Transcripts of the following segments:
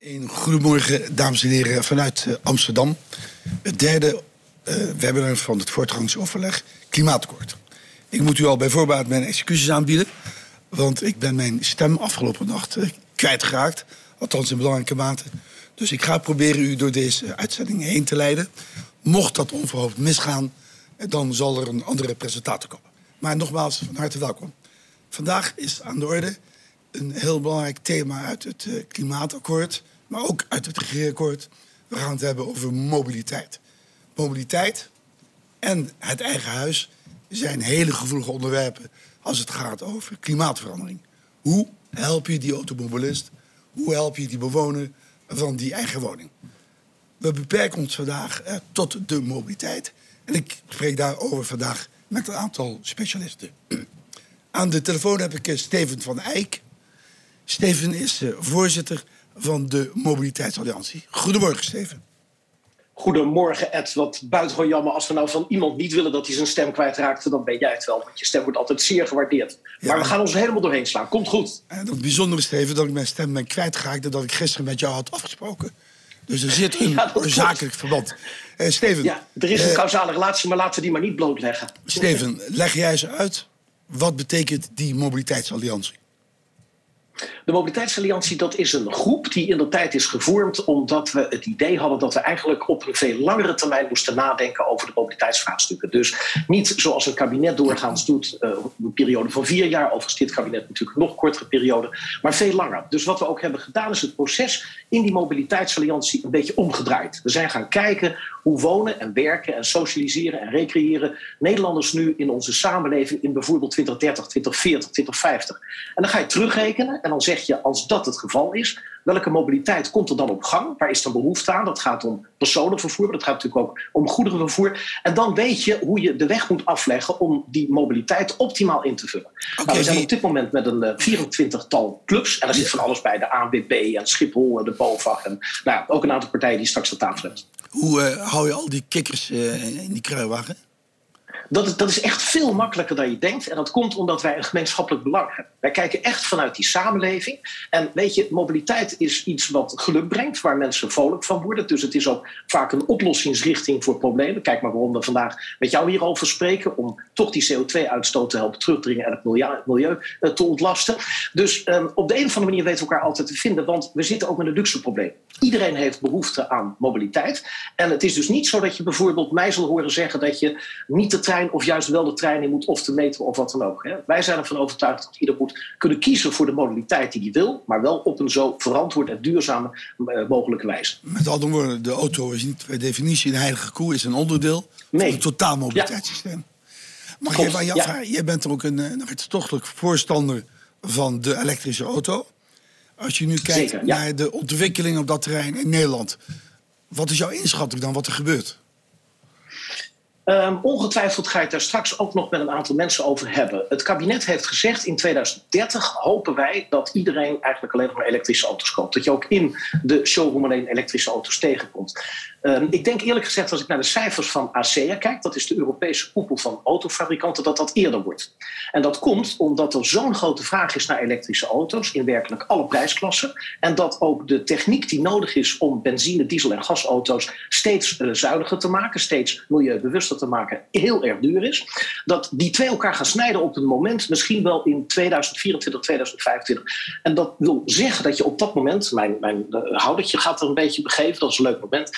Een goedemorgen, dames en heren, vanuit eh, Amsterdam. Het derde uh, webinar van het voortgangsoverleg Klimaatakkoord. Ik moet u al bij voorbaat mijn excuses aanbieden, want ik ben mijn stem afgelopen nacht uh, kwijtgeraakt, althans in belangrijke mate. Dus ik ga proberen u door deze uitzending heen te leiden. Mocht dat onverhoopt misgaan, dan zal er een andere presentator komen. Maar nogmaals, van harte welkom. Vandaag is aan de orde een heel belangrijk thema uit het uh, klimaatakkoord, maar ook uit het regeerakkoord. We gaan het hebben over mobiliteit. Mobiliteit en het eigen huis zijn hele gevoelige onderwerpen als het gaat over klimaatverandering. Hoe help je die automobilist? Hoe help je die bewoner van die eigen woning? We beperken ons vandaag eh, tot de mobiliteit. En ik spreek daarover vandaag met een aantal specialisten. Aan de telefoon heb ik Steven van Eyck. Steven is uh, voorzitter van de Mobiliteitsalliantie. Goedemorgen, Steven. Goedemorgen, Ed. Wat buitengewoon jammer. Als we nou van iemand niet willen dat hij zijn stem kwijtraakt, dan ben jij het wel. Want je stem wordt altijd zeer gewaardeerd. Ja. Maar we gaan ons helemaal doorheen slaan. Komt goed. En het bijzondere, Steven, dat ik mijn stem ben kwijtgeraakt... dat ik gisteren met jou had afgesproken. Dus er zit een ja, zakelijk verband. Uh, Steven. Ja, er is een causale relatie, maar laten we die maar niet blootleggen. Steven, leg jij eens uit. Wat betekent die mobiliteitsalliantie? De Mobiliteitsalliantie dat is een groep die in de tijd is gevormd omdat we het idee hadden dat we eigenlijk op een veel langere termijn moesten nadenken over de mobiliteitsvraagstukken. Dus niet zoals een kabinet doorgaans doet, uh, een periode van vier jaar, overigens dit kabinet natuurlijk nog kortere periode, maar veel langer. Dus wat we ook hebben gedaan is het proces in die Mobiliteitsalliantie een beetje omgedraaid. We zijn gaan kijken hoe wonen en werken en socialiseren en recreëren Nederlanders nu in onze samenleving in bijvoorbeeld 2030, 2040, 2050. En dan ga je terugrekenen en dan zeg je, als dat het geval is, welke mobiliteit komt er dan op gang? Waar is dan behoefte aan? Dat gaat om personenvervoer, maar dat gaat natuurlijk ook om goederenvervoer. En dan weet je hoe je de weg moet afleggen om die mobiliteit optimaal in te vullen. Okay, nou, we zijn op dit moment met een 24-tal clubs. En daar zit van alles bij, de ANWB en Schiphol, de BOVAG. En nou ook een aantal partijen die straks aan tafel hebben. Hoe uh, hou je al die kikkers uh, in die kruiwagen? Dat dat is echt veel makkelijker dan je denkt. En dat komt omdat wij een gemeenschappelijk belang hebben. Wij kijken echt vanuit die samenleving. En weet je, mobiliteit is iets wat geluk brengt, waar mensen vrolijk van worden. Dus het is ook vaak een oplossingsrichting voor problemen. Kijk maar waarom we vandaag met jou hierover spreken. Om toch die CO2-uitstoot te helpen terugdringen en het milieu, milieu te ontlasten. Dus um, op de een of andere manier weten we elkaar altijd te vinden. Want we zitten ook met een luxe probleem. Iedereen heeft behoefte aan mobiliteit. En het is dus niet zo dat je bijvoorbeeld mij zal horen zeggen dat je niet de trein of juist wel de trein in moet of de metro of wat dan ook. Hè. Wij zijn ervan overtuigd dat ieder moet kunnen kiezen voor de modaliteit die hij wil, maar wel op een zo verantwoord en duurzame uh, mogelijke wijze. Met andere woorden, de auto is niet per definitie een heilige koe, is een onderdeel nee. van het totaalmobiliteitssysteem. Ja. Maar jij, jij, ja. jij bent ook een, een hartstochtelijk voorstander van de elektrische auto. Als je nu kijkt Zeker, ja. naar de ontwikkeling op dat terrein in Nederland, wat is jouw inschatting dan wat er gebeurt? Um, ongetwijfeld ga het daar straks ook nog met een aantal mensen over hebben. Het kabinet heeft gezegd in 2030 hopen wij dat iedereen eigenlijk alleen maar elektrische auto's koopt. Dat je ook in de showroom alleen elektrische auto's tegenkomt. Um, ik denk eerlijk gezegd als ik naar de cijfers van ASEA kijk, dat is de Europese koepel van autofabrikanten, dat dat eerder wordt. En dat komt omdat er zo'n grote vraag is naar elektrische auto's in werkelijk alle prijsklassen. En dat ook de techniek die nodig is om benzine, diesel en gasauto's steeds uh, zuiniger te maken, steeds milieubewuster te maken heel erg duur is. Dat die twee elkaar gaan snijden op een moment, misschien wel in 2024, 2025. En dat wil zeggen dat je op dat moment, mijn, mijn houdertje gaat er een beetje begeven, dat is een leuk moment.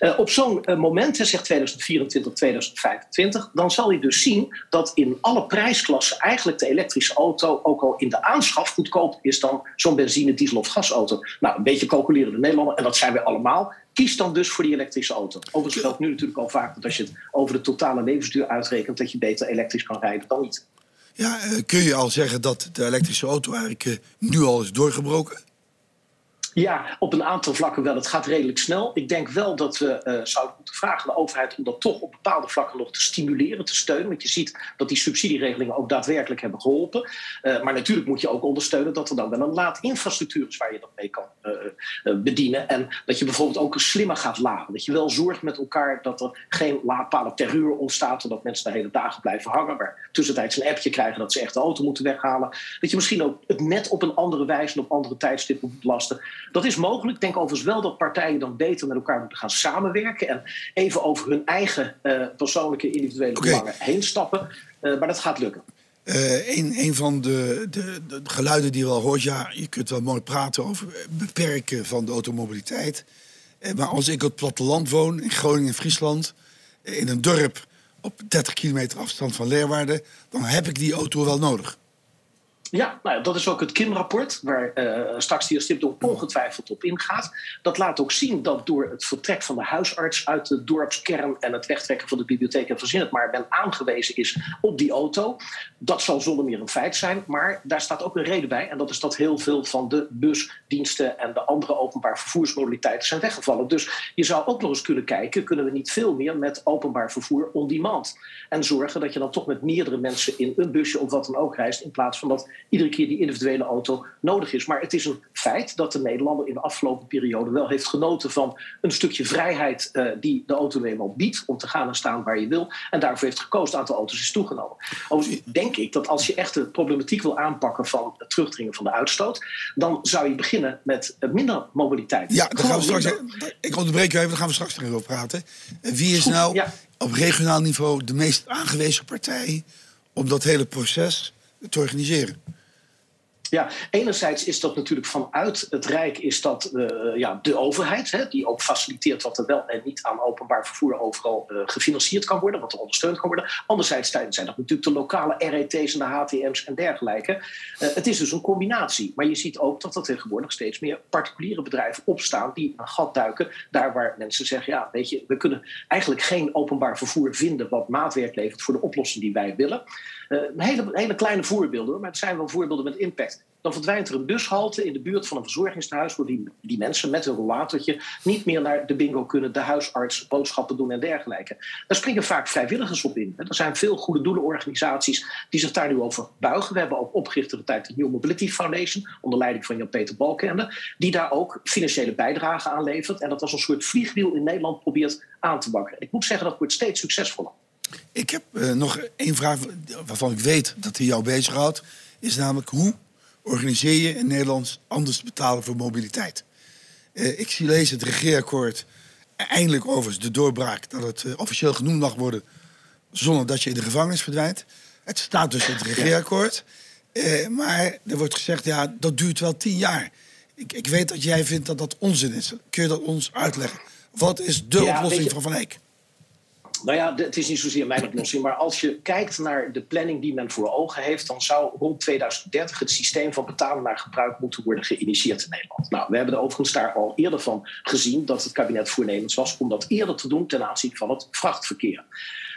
Uh, op zo'n uh, moment, hè, zegt 2024, 2025, dan zal je dus zien dat in alle prijsklassen eigenlijk de elektrische auto ook al in de aanschaf goedkoper is dan zo'n benzine, diesel of gasauto. Nou, een beetje calculeren de Nederlander, en dat zijn we allemaal. Kies dan dus voor die elektrische auto. Overigens geldt nu natuurlijk al vaak dat als je het over de totale levensduur uitrekent, dat je beter elektrisch kan rijden dan niet. Ja, uh, kun je al zeggen dat de elektrische auto eigenlijk uh, nu al is doorgebroken? Ja, op een aantal vlakken wel. Het gaat redelijk snel. Ik denk wel dat we uh, zouden moeten vragen de overheid om dat toch op bepaalde vlakken nog te stimuleren, te steunen. Want je ziet dat die subsidieregelingen ook daadwerkelijk hebben geholpen. Uh, maar natuurlijk moet je ook ondersteunen dat er dan wel een laadinfrastructuur is waar je dat mee kan bedienen. En dat je bijvoorbeeld ook slimmer gaat laden. Dat je wel zorgt met elkaar dat er geen laadpalen terreur ontstaat. Dat mensen de hele dagen blijven hangen. Maar tussentijds een appje krijgen dat ze echt de auto moeten weghalen. Dat je misschien ook het net op een andere wijze en op andere tijdstippen moet belasten. Dat is mogelijk. Ik denk overigens wel dat partijen dan beter met elkaar moeten gaan samenwerken. En even over hun eigen persoonlijke individuele belangen heen stappen. maar dat gaat lukken. Uh, een, een van de, de, de, geluiden die je wel hoort, ja, je kunt wel mooi praten over beperken van de automobiliteit. Maar als ik op het platteland woon, in Groningen en Friesland, in een dorp op 30 kilometer afstand van Leeuwarden, dan heb ik die auto wel nodig. Ja, nou, dat is ook het KIM-rapport, waar uh, straks de heer Stipdom ongetwijfeld op ingaat. Dat laat ook zien dat door het vertrek van de huisarts uit de dorpskern en het wegtrekken van de bibliotheek en verzin het maar, men aangewezen is op die auto. Dat zal zonder meer een feit zijn, maar daar staat ook een reden bij. En dat is dat heel veel van de busdiensten en de andere openbaar vervoersmodaliteiten zijn weggevallen. Dus je zou ook nog eens kunnen kijken, kunnen we niet veel meer met openbaar vervoer on demand? En zorgen dat je dan toch met meerdere mensen in een busje of wat dan ook reist, in plaats van dat iedere keer die individuele auto nodig is. Maar het is een feit dat de Nederlander in de afgelopen periode wel heeft genoten van een stukje vrijheid uh, die de auto eenmaal biedt om te gaan en staan waar je wil. En daarvoor heeft gekozen. Het aantal auto's is toegenomen. Overigens denk ik dat als je echt de problematiek wil aanpakken van het terugdringen van de uitstoot, dan zou je beginnen met minder mobiliteit. Ja, dan gaan we straks, ik onderbreek u even, dan gaan we straks nog over praten. Wie is nou op regionaal niveau de meest aangewezen partij om dat hele proces te organiseren? Ja, enerzijds is dat natuurlijk vanuit het Rijk is dat, uh, ja, de overheid, hè, die ook faciliteert wat er wel en niet aan openbaar vervoer overal uh, gefinancierd kan worden, wat er ondersteund kan worden. Anderzijds zijn dat natuurlijk de lokale RET's en de HTM's en dergelijke. Uh, het is dus een combinatie. Maar je ziet ook dat er tegenwoordig steeds meer particuliere bedrijven opstaan die een gat duiken. Daar waar mensen zeggen, ja, weet je, we kunnen eigenlijk geen openbaar vervoer vinden wat maatwerk levert voor de oplossing die wij willen. hele, hele kleine voorbeelden, maar het zijn wel voorbeelden met impact. Dan verdwijnt er een bushalte in de buurt van een verzorgingstehuis... waar die, die mensen met een rollatortje niet meer naar de bingo kunnen... de huisarts, boodschappen doen en dergelijke. Daar springen vaak vrijwilligers op in. Er zijn veel goede doelenorganisaties die zich daar nu over buigen. We hebben ook opgericht de tijd de New Mobility Foundation... onder leiding van Jan-Peter Balkende... die daar ook financiële bijdrage aan levert... en dat als een soort vliegwiel in Nederland probeert aan te bakken. Ik moet zeggen, dat wordt steeds succesvoller. Ik heb uh, nog één vraag waarvan ik weet dat hij jou bezighoudt. Is namelijk hoe organiseer je in Nederland anders betalen voor mobiliteit. Uh, ik zie lezen het regeerakkoord. Eindelijk overigens de doorbraak dat het uh, officieel genoemd mag worden. zonder dat je in de gevangenis verdwijnt. Het staat dus in het regeerakkoord. Uh, maar er wordt gezegd, ja, dat duurt wel tien jaar. Ik, ik, weet dat jij vindt dat dat onzin is. Kun je dat ons uitleggen? Wat is de ja, oplossing van Van Eyck? Nou ja, het is niet zozeer mijn oplossing, maar als je kijkt naar de planning die men voor ogen heeft, dan zou rond 2030 het systeem van betalen naar gebruik moeten worden geïnitieerd in Nederland. Nou, we hebben er overigens daar al eerder van gezien dat het kabinet voornemens was om dat eerder te doen ten aanzien van het vrachtverkeer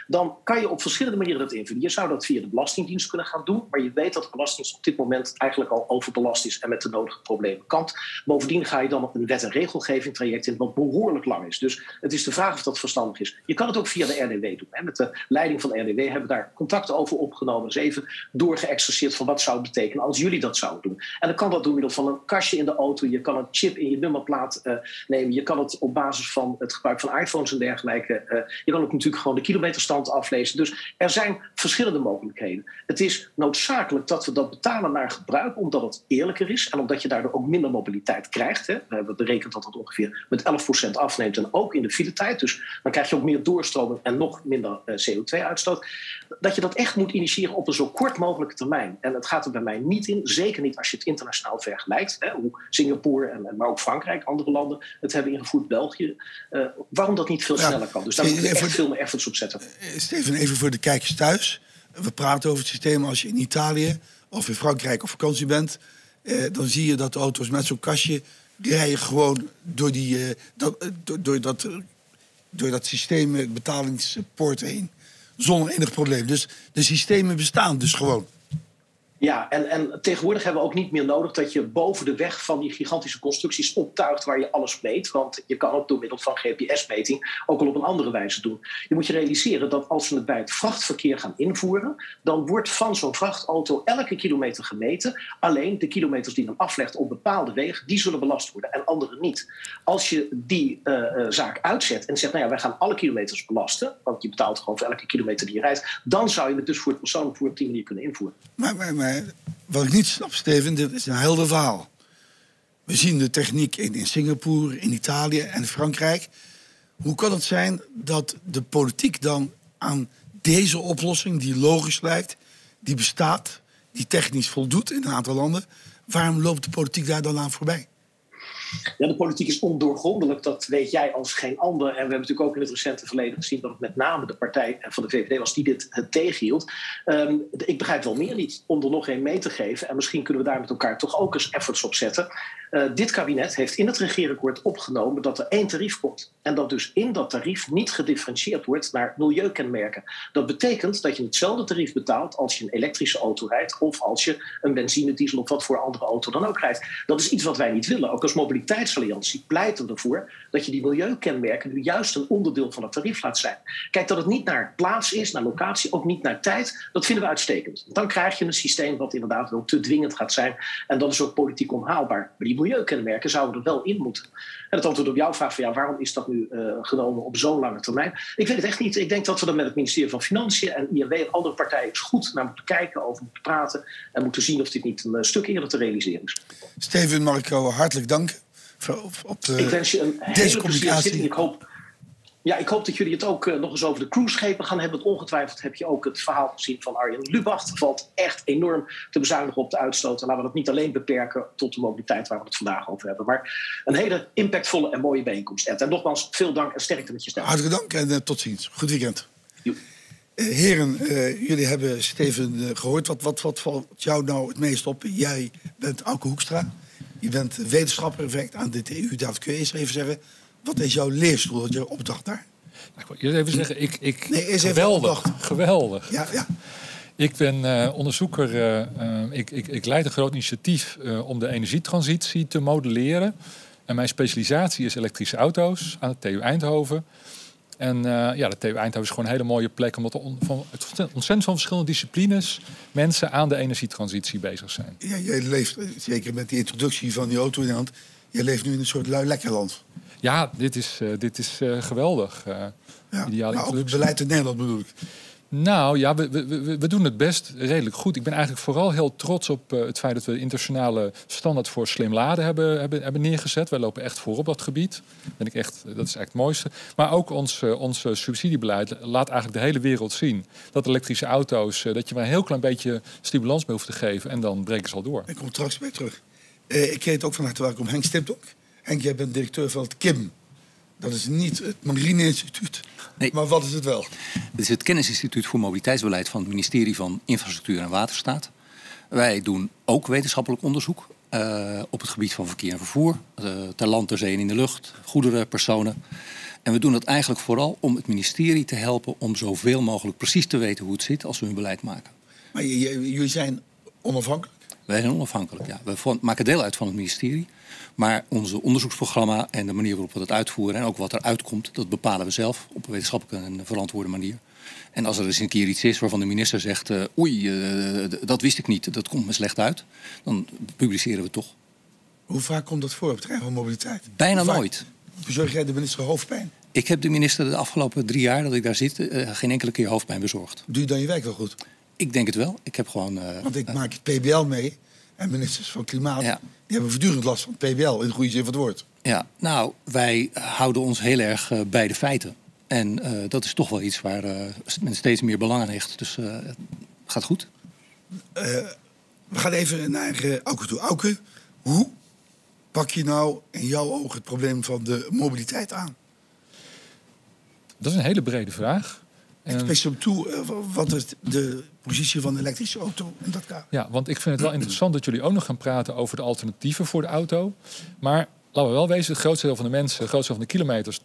dan kan je op verschillende manieren dat invullen. Je zou dat via de Belastingdienst kunnen gaan doen, maar je weet dat de Belastingdienst op dit moment eigenlijk al overbelast is en met de nodige problemen kampt. Bovendien ga je dan een wet- en regelgeving traject in, wat behoorlijk lang is. Dus het is de vraag of dat verstandig is. Je kan het ook via de RDW doen. Hè. Met de leiding van de RDW hebben we daar contacten over opgenomen. Dus even doorgeëxerceerd van wat zou het betekenen als jullie dat zouden doen. En dan kan dat door middel van een kastje in de auto. Je kan een chip in je nummerplaat uh, nemen. Je kan het op basis van het gebruik van iPhones en dergelijke. Uh, je kan ook natuurlijk gewoon de kilometerstand aflezen. Dus er zijn verschillende mogelijkheden. Het is noodzakelijk dat we dat betalen naar gebruik, omdat het eerlijker is en omdat je daardoor ook minder mobiliteit krijgt. Hè. We hebben berekend dat het ongeveer met 11% afneemt en ook in de filetijd. Dus dan krijg je ook meer doorstroming en nog minder eh, CO2-uitstoot. Dat je dat echt moet initiëren op een zo kort mogelijke termijn. En het gaat er bij mij niet in, zeker niet als je het internationaal vergelijkt. Hè, hoe Singapore, en, maar ook Frankrijk, andere landen het hebben ingevoerd, België. Uh, waarom dat niet veel sneller kan. Dus daar moet je echt veel meer efforts op zetten. Eh, Steven, even voor de kijkers thuis. We praten over het systeem als je in Italië of in Frankrijk op vakantie bent. Eh, dan zie je dat de auto's met zo'n kastje rijden gewoon door, die, eh, dat, eh, door, dat, eh, door dat systeem betalingspoort heen. Zonder enig probleem. Dus de systemen bestaan dus gewoon. Ja, en, en tegenwoordig hebben we ook niet meer nodig dat je boven de weg van die gigantische constructies optuigt waar je alles meet. Want je kan het door middel van GPS-meting ook al op een andere wijze doen. Je moet je realiseren dat als we het bij het vrachtverkeer gaan invoeren, dan wordt van zo'n vrachtauto elke kilometer gemeten. Alleen de kilometers die men aflegt op bepaalde wegen, die zullen belast worden en andere niet. Als je die uh, uh, zaak uitzet en zegt, nou ja, wij gaan alle kilometers belasten, want je betaalt gewoon voor elke kilometer die je rijdt, dan zou je het dus voor het persoonlijk vervoer op die manier kunnen invoeren. Maar, maar, maar wat ik niet snap, Steven, dit is een helder verhaal. We zien de techniek in, in Singapore, in Italië en Frankrijk. Hoe kan het zijn dat de politiek dan aan deze oplossing, die logisch lijkt, die bestaat, die technisch voldoet in een aantal landen, waarom loopt de politiek daar dan aan voorbij? Ja, de politiek is ondoorgrondelijk, dat weet jij als geen ander. En we hebben natuurlijk ook in het recente verleden gezien dat het met name de partij van de VVD was die dit tegenhield. Um, ik begrijp wel meer niet om er nog één mee te geven. En misschien kunnen we daar met elkaar toch ook eens efforts op zetten. Uh, dit kabinet heeft in het regeerakkoord opgenomen dat er één tarief komt. En dat dus in dat tarief niet gedifferentieerd wordt naar milieukenmerken. Dat betekent dat je hetzelfde tarief betaalt als je een elektrische auto rijdt of als je een benzine, diesel of wat voor andere auto dan ook rijdt. Dat is iets wat wij niet willen. Ook als mobiliteitsalliantie pleiten ervoor dat je die milieukenmerken nu juist een onderdeel van het tarief laat zijn. Kijk, dat het niet naar plaats is, naar locatie, ook niet naar tijd, dat vinden we uitstekend. Dan krijg je een systeem wat inderdaad wel te dwingend gaat zijn. En dat is ook politiek onhaalbaar. Maar die milieukenmerken zouden er wel in moeten. En het antwoord op jouw vraag van ja, waarom is dat nu uh, genomen op zo'n lange termijn? Ik weet het echt niet. Ik denk dat we er met het ministerie van Financiën en INW en andere partijen eens goed naar moeten kijken, over moeten praten en moeten zien of dit niet een stuk eerder te realiseren is. Steven Marco, hartelijk dank op, de, ik wens je een deze communicatie. Ik hoop, ja, ik hoop dat jullie het ook uh, nog eens over de cruiseschepen gaan hebben. Want ongetwijfeld heb je ook het verhaal gezien van Arjen Lubach. Het valt echt enorm te bezuinigen op de uitstoot. En laten we dat niet alleen beperken tot de mobiliteit waar we het vandaag over hebben. Maar een hele impactvolle en mooie bijeenkomst. Ed. En nogmaals, veel dank en sterkte met je stem. Hartelijk dank en uh, tot ziens. Goed weekend. Uh, heren, jullie hebben Steven gehoord. Wat, wat, wat valt jou nou het meest op? Jij bent Auke Hoekstra. Je bent wetenschapper aan de TU Delft. Kun je eens even zeggen, wat is jouw leerstoel, wat je opdracht daar? Nou, ik wil eerst even zeggen, ik, ik nee, eerst geweldig, geweldig. Ja, ja. Ik ben uh, onderzoeker, uh, uh, ik, ik, ik, leid een groot initiatief om de energietransitie te modelleren. En mijn specialisatie is elektrische auto's aan de TU Eindhoven. En uh, ja, de TU Eindhoven is gewoon een hele mooie plek... omdat er on, van, ontzettend van verschillende disciplines... mensen aan de energietransitie bezig zijn. Ja, jij leeft, zeker met die introductie van die auto in de hand... je leeft nu in een soort lui lekkerland. Ja, dit is, uh, dit is uh, geweldig. ja, ideale maar ook het beleid in Nederland bedoel ik. Nou ja, we, we, doen het best redelijk goed. Ik ben eigenlijk vooral heel trots op uh, het feit dat we de internationale standaard voor slim laden hebben, hebben, hebben neergezet. Wij lopen echt voor op dat gebied. Ben ik echt, dat is eigenlijk het mooiste. Maar ook ons, uh, ons subsidiebeleid laat eigenlijk de hele wereld zien dat elektrische auto's, dat je maar een heel klein beetje stimulans mee hoeft te geven en dan breken ze al door. Ik kom straks bij terug. ik heet ook van harte welkom Henk Stipdok. Henk, jij bent directeur van het KIM. Dat is niet het Marine Instituut. Nee. Maar wat is het wel? Het is het Kennisinstituut voor Mobiliteitsbeleid van het ministerie van Infrastructuur en Waterstaat. Wij doen ook wetenschappelijk onderzoek uh, op het gebied van verkeer en vervoer. Uh, ter land, ter zee en in de lucht, goederen, personen. En we doen dat eigenlijk vooral om het ministerie te helpen om zoveel mogelijk precies te weten hoe het zit als we hun beleid maken. Maar jullie zijn onafhankelijk? Wij zijn onafhankelijk, ja. We maken deel uit van het ministerie. Maar onze onderzoeksprogramma en de manier waarop we dat uitvoeren... en ook wat er uitkomt, dat bepalen we zelf op een wetenschappelijke en verantwoorde manier. En als er eens een keer iets is waarvan de minister zegt... Uh, oei, uh, dat wist ik niet, dat komt me slecht uit... dan publiceren we toch. Hoe vaak komt dat voor op het terrein van mobiliteit? Bijna nooit. Bezorg jij de minister hoofdpijn? Ik heb de minister de afgelopen drie jaar dat ik daar zit... Uh, geen enkele keer hoofdpijn bezorgd. Doe je dan je werk wel goed? Ik denk het wel. Ik heb gewoon... Want ik maak het PBL mee en ministers van Klimaat... Ja. die hebben voortdurend last van het PBL, in de goede zin van het woord. Ja, nou, wij houden ons heel erg uh, bij de feiten. En uh, dat is toch wel iets waar uh, men steeds meer belang aan hecht. Dus het gaat goed. we gaan even naar Auke toe. Auke, hoe pak je nou in jouw ogen het probleem van de mobiliteit aan? Dat is een hele brede vraag. Ik spits hem toe, wat is de positie van de elektrische auto in dat kader. Ja, want ik vind het wel interessant dat jullie ook nog gaan praten over de alternatieven voor de auto. Maar laten we wel wezen, het grootste deel van de mensen, het grootste deel van de kilometers,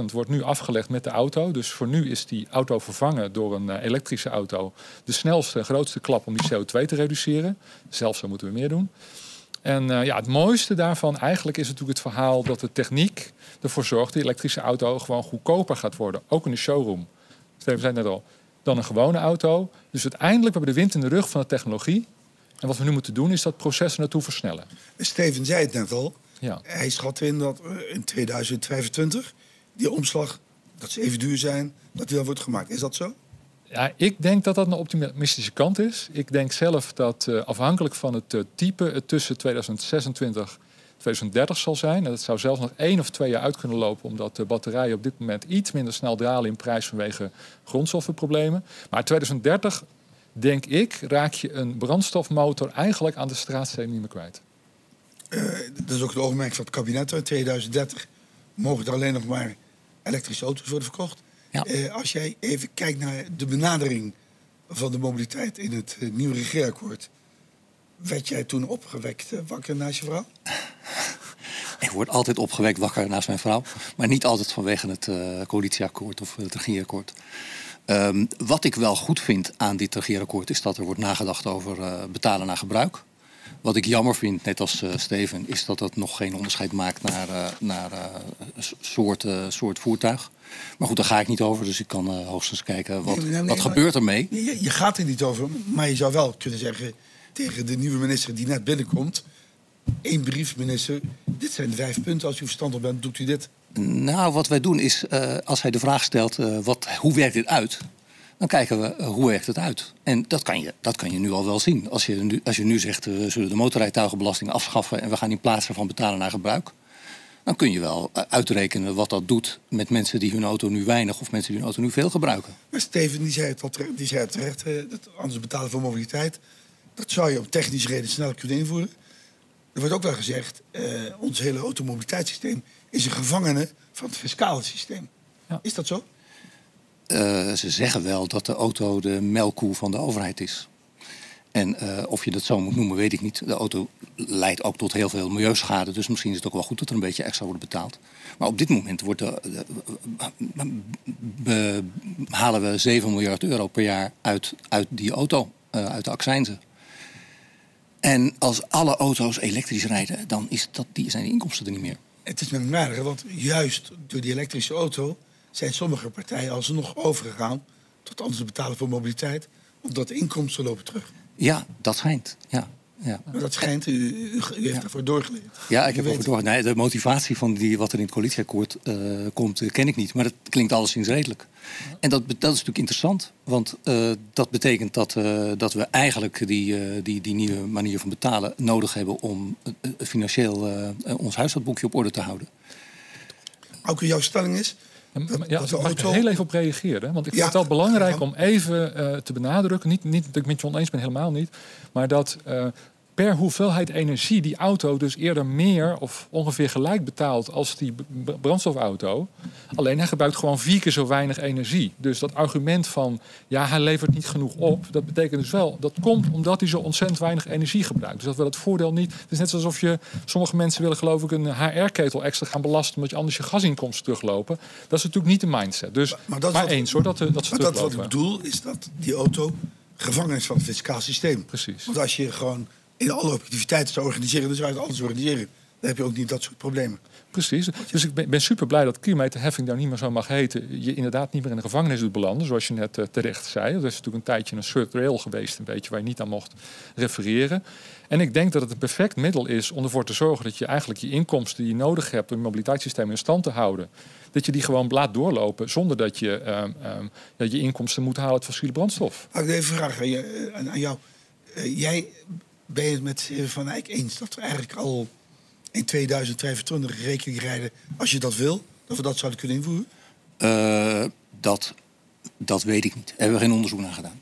80%, wordt nu afgelegd met de auto. Dus voor nu is die auto vervangen door een uh, elektrische auto de snelste grootste klap om die CO2 te reduceren. Zelfs zo moeten we meer doen. En uh, ja, het mooiste daarvan eigenlijk is natuurlijk het verhaal dat de techniek ervoor zorgt dat de elektrische auto gewoon goedkoper gaat worden. Ook in de showroom. Steven zei net al, dan een gewone auto. Dus uiteindelijk hebben we de wind in de rug van de technologie. En wat we nu moeten doen is dat proces naartoe versnellen. Steven zei het net al. Ja. Hij schat in dat in 2025 die omslag, dat ze even duur zijn, dat die dan wordt gemaakt. Is dat zo? Ja, ik denk dat dat een optimistische kant is. Ik denk zelf dat uh, afhankelijk van het uh, type het tussen 2026 2030 zal zijn. En dat zou zelfs nog één of twee jaar uit kunnen lopen, omdat de batterijen op dit moment iets minder snel dalen in prijs vanwege grondstoffenproblemen. Maar 2030, denk ik, raak je een brandstofmotor eigenlijk aan de straatsteen niet meer kwijt. Uh, dat is ook het oogmerk van het kabinet. In 2030 mogen er alleen nog maar elektrische auto's worden verkocht. Ja. Uh, als jij even kijkt naar de benadering van de mobiliteit in het uh, nieuwe regeerakkoord. Werd jij toen opgewekt wakker naast je vrouw? Ik word altijd opgewekt wakker naast mijn vrouw. Maar niet altijd vanwege het coalitieakkoord of het regeerakkoord. Um, wat ik wel goed vind aan dit regeerakkoord is dat er wordt nagedacht over betalen naar gebruik. Wat ik jammer vind, net als uh, Steven, is dat dat nog geen onderscheid maakt naar, uh, naar soort, soort voertuig. Maar goed, daar ga ik niet over, dus ik kan hoogstens kijken wat, nee, nee, wat gebeurt ermee. Je, je, gaat er niet over, maar je zou wel kunnen zeggen tegen de nieuwe minister die net binnenkomt... één brief, minister, dit zijn de vijf punten. Als u verstandig bent, doet u dit. Nou, wat wij doen is, als hij de vraag stelt, wat, hoe werkt dit uit? dan kijken we eh, hoe werkt het uit. En dat kan je, dat kan je nu al wel zien. Als je nu, als je nu zegt, we zullen de motorrijtuigenbelasting afschaffen... en we gaan in plaats ervan betalen naar gebruik... dan kun je wel eh, uitrekenen wat dat doet met mensen die hun auto nu weinig... of mensen die hun auto nu veel gebruiken. Maar Steven, die zei het, al terecht, die zei het terecht, eh, dat anders betalen voor mobiliteit... dat zou je op technische reden snel kunnen invoeren. Er wordt ook wel gezegd, uh, ons hele automobiliteitssysteem... is een gevangene van het fiscale systeem. Ja. Is dat zo? Uh, ze zeggen wel dat de auto de melkkoe van de overheid is. En uh, of je dat zo moet noemen, weet ik niet. De auto leidt ook tot heel veel milieuschade. Dus misschien is het ook wel goed dat er een beetje extra wordt betaald. Maar op dit moment wordt de, de, halen we 7 miljard euro per jaar uit, uit die auto, uh, uit de accijnzen. En als alle auto's elektrisch rijden, dan is dat, die, zijn de inkomsten er niet meer. Het is met merken, want juist door die elektrische auto zijn sommige partijen alsnog overgegaan tot anders betalen voor mobiliteit, omdat de inkomsten lopen terug. Ja, dat schijnt. Ja. Ja. Maar dat schijnt, u, u, u heeft ervoor doorgeleerd. Ja, ik heb ervoor doorgeleerd. Nee, de motivatie van die, wat er in het coalitieakkoord uh, komt, uh, ken ik niet. Maar dat klinkt alleszins redelijk. En dat, dat is natuurlijk interessant. Want uh, dat betekent dat, dat we eigenlijk die, die, die nieuwe manier van betalen nodig hebben om financieel ons huishoudboekje op orde te houden. Ook jouw stelling is, ja, mag ik er heel even op reageren? Want ik vind het wel belangrijk om even uh, te benadrukken. Niet, niet dat ik met je oneens ben, helemaal niet. Maar dat uh, per hoeveelheid energie die auto dus eerder meer of ongeveer gelijk betaalt als die brandstofauto. Alleen hij gebruikt gewoon vier keer zo weinig energie. Dus dat argument van ja, hij levert niet genoeg op, dat betekent dus wel dat komt omdat hij zo ontzettend weinig energie gebruikt. Dus dat wil het voordeel niet. Het is net alsof je sommige mensen willen geloof ik een HR-ketel extra gaan belasten omdat je anders je gasinkomsten teruglopen. Dat is natuurlijk niet de mindset. Dus maar, dat maar eens hoor, dat, dat ze maar dat wat ik bedoel is dat die auto gevangen is van het fiscaal systeem. Precies. Want als je gewoon in alle objectiviteit te organiseren, je het alles organiseren. Dan heb je ook niet dat soort problemen. Precies. Dus ik ben, ben super blij dat kilometerheffing daar niet meer zo mag heten. Je inderdaad niet meer in de gevangenis doet belanden, zoals je net uh, terecht zei. Dat is natuurlijk een tijdje een soort rail geweest, een beetje waar je niet aan mocht refereren. En ik denk dat het een perfect middel is om ervoor te zorgen dat je eigenlijk je inkomsten die je nodig hebt om je mobiliteitssysteem in stand te houden, dat je die gewoon laat doorlopen zonder dat je um, um, ja, je inkomsten moet halen uit fossiele brandstof. Ik even vragen aan, aan jou? Uh, jij ben je het met Van Eyck eens dat we eigenlijk al in 2025 rekening rijden, als je dat wil, dat we dat zouden kunnen invoeren? Uh, dat, dat weet ik niet. Daar hebben we geen onderzoek naar gedaan.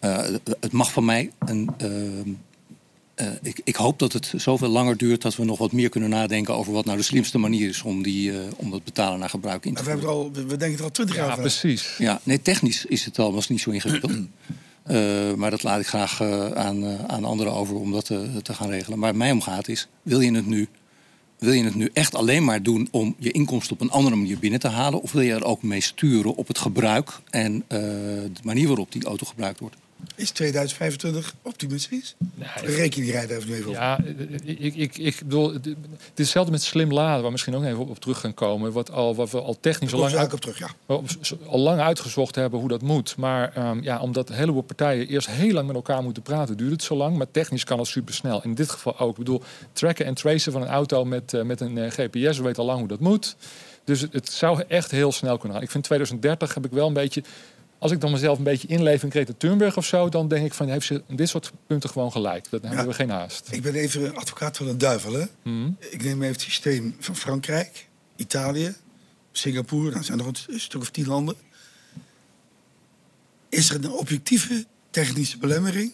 Uh, het mag van mij. Een, uh, ik, ik, hoop dat het zoveel langer duurt dat we nog wat meer kunnen nadenken over wat nou de slimste manier is om, die, om dat betalen naar gebruik in te voeren. We, hebben al, we denken er al twintig jaar over. Ja, precies. Ja, nee, technisch is het al was niet zo ingewikkeld. Uh, maar dat laat ik graag uh, aan, uh, aan anderen over om dat te, te, gaan regelen. Maar mij omgaat is, wil je het nu wil je het nu echt alleen maar doen om je inkomsten op een andere manier binnen te halen? Of wil je er ook mee sturen op het gebruik en de manier waarop die auto gebruikt wordt? Is 2025 optimistisch? Nee, Reken die rijden even nu even op. Ja, ik, ik, ik bedoel, het is hetzelfde met slim laden, waar we misschien ook even op, terug gaan komen. Wat, al, wat we al technisch al lang, op terug, ja. al lang uitgezocht hebben hoe dat moet. Maar um, ja, omdat een heleboel partijen eerst heel lang met elkaar moeten praten, duurt het zo lang. Maar technisch kan het supersnel. In dit geval ook. Ik bedoel, tracken en tracen van een auto met, uh, met een uh, GPS, we weten al lang hoe dat moet. Dus het, het, zou echt heel snel kunnen gaan. Ik vind 2030 heb ik wel een beetje als ik dan mezelf een beetje inleef in Greta Thunberg of zo, dan denk ik van heeft ze dit soort punten gewoon gelijk. Dan hebben we geen haast. Ik ben even advocaat van de duivel. Hè? Mhm. Ik neem even het systeem van Frankrijk, Italië, Singapore, dan zijn er nog een stuk of tien landen. Is er een objectieve technische belemmering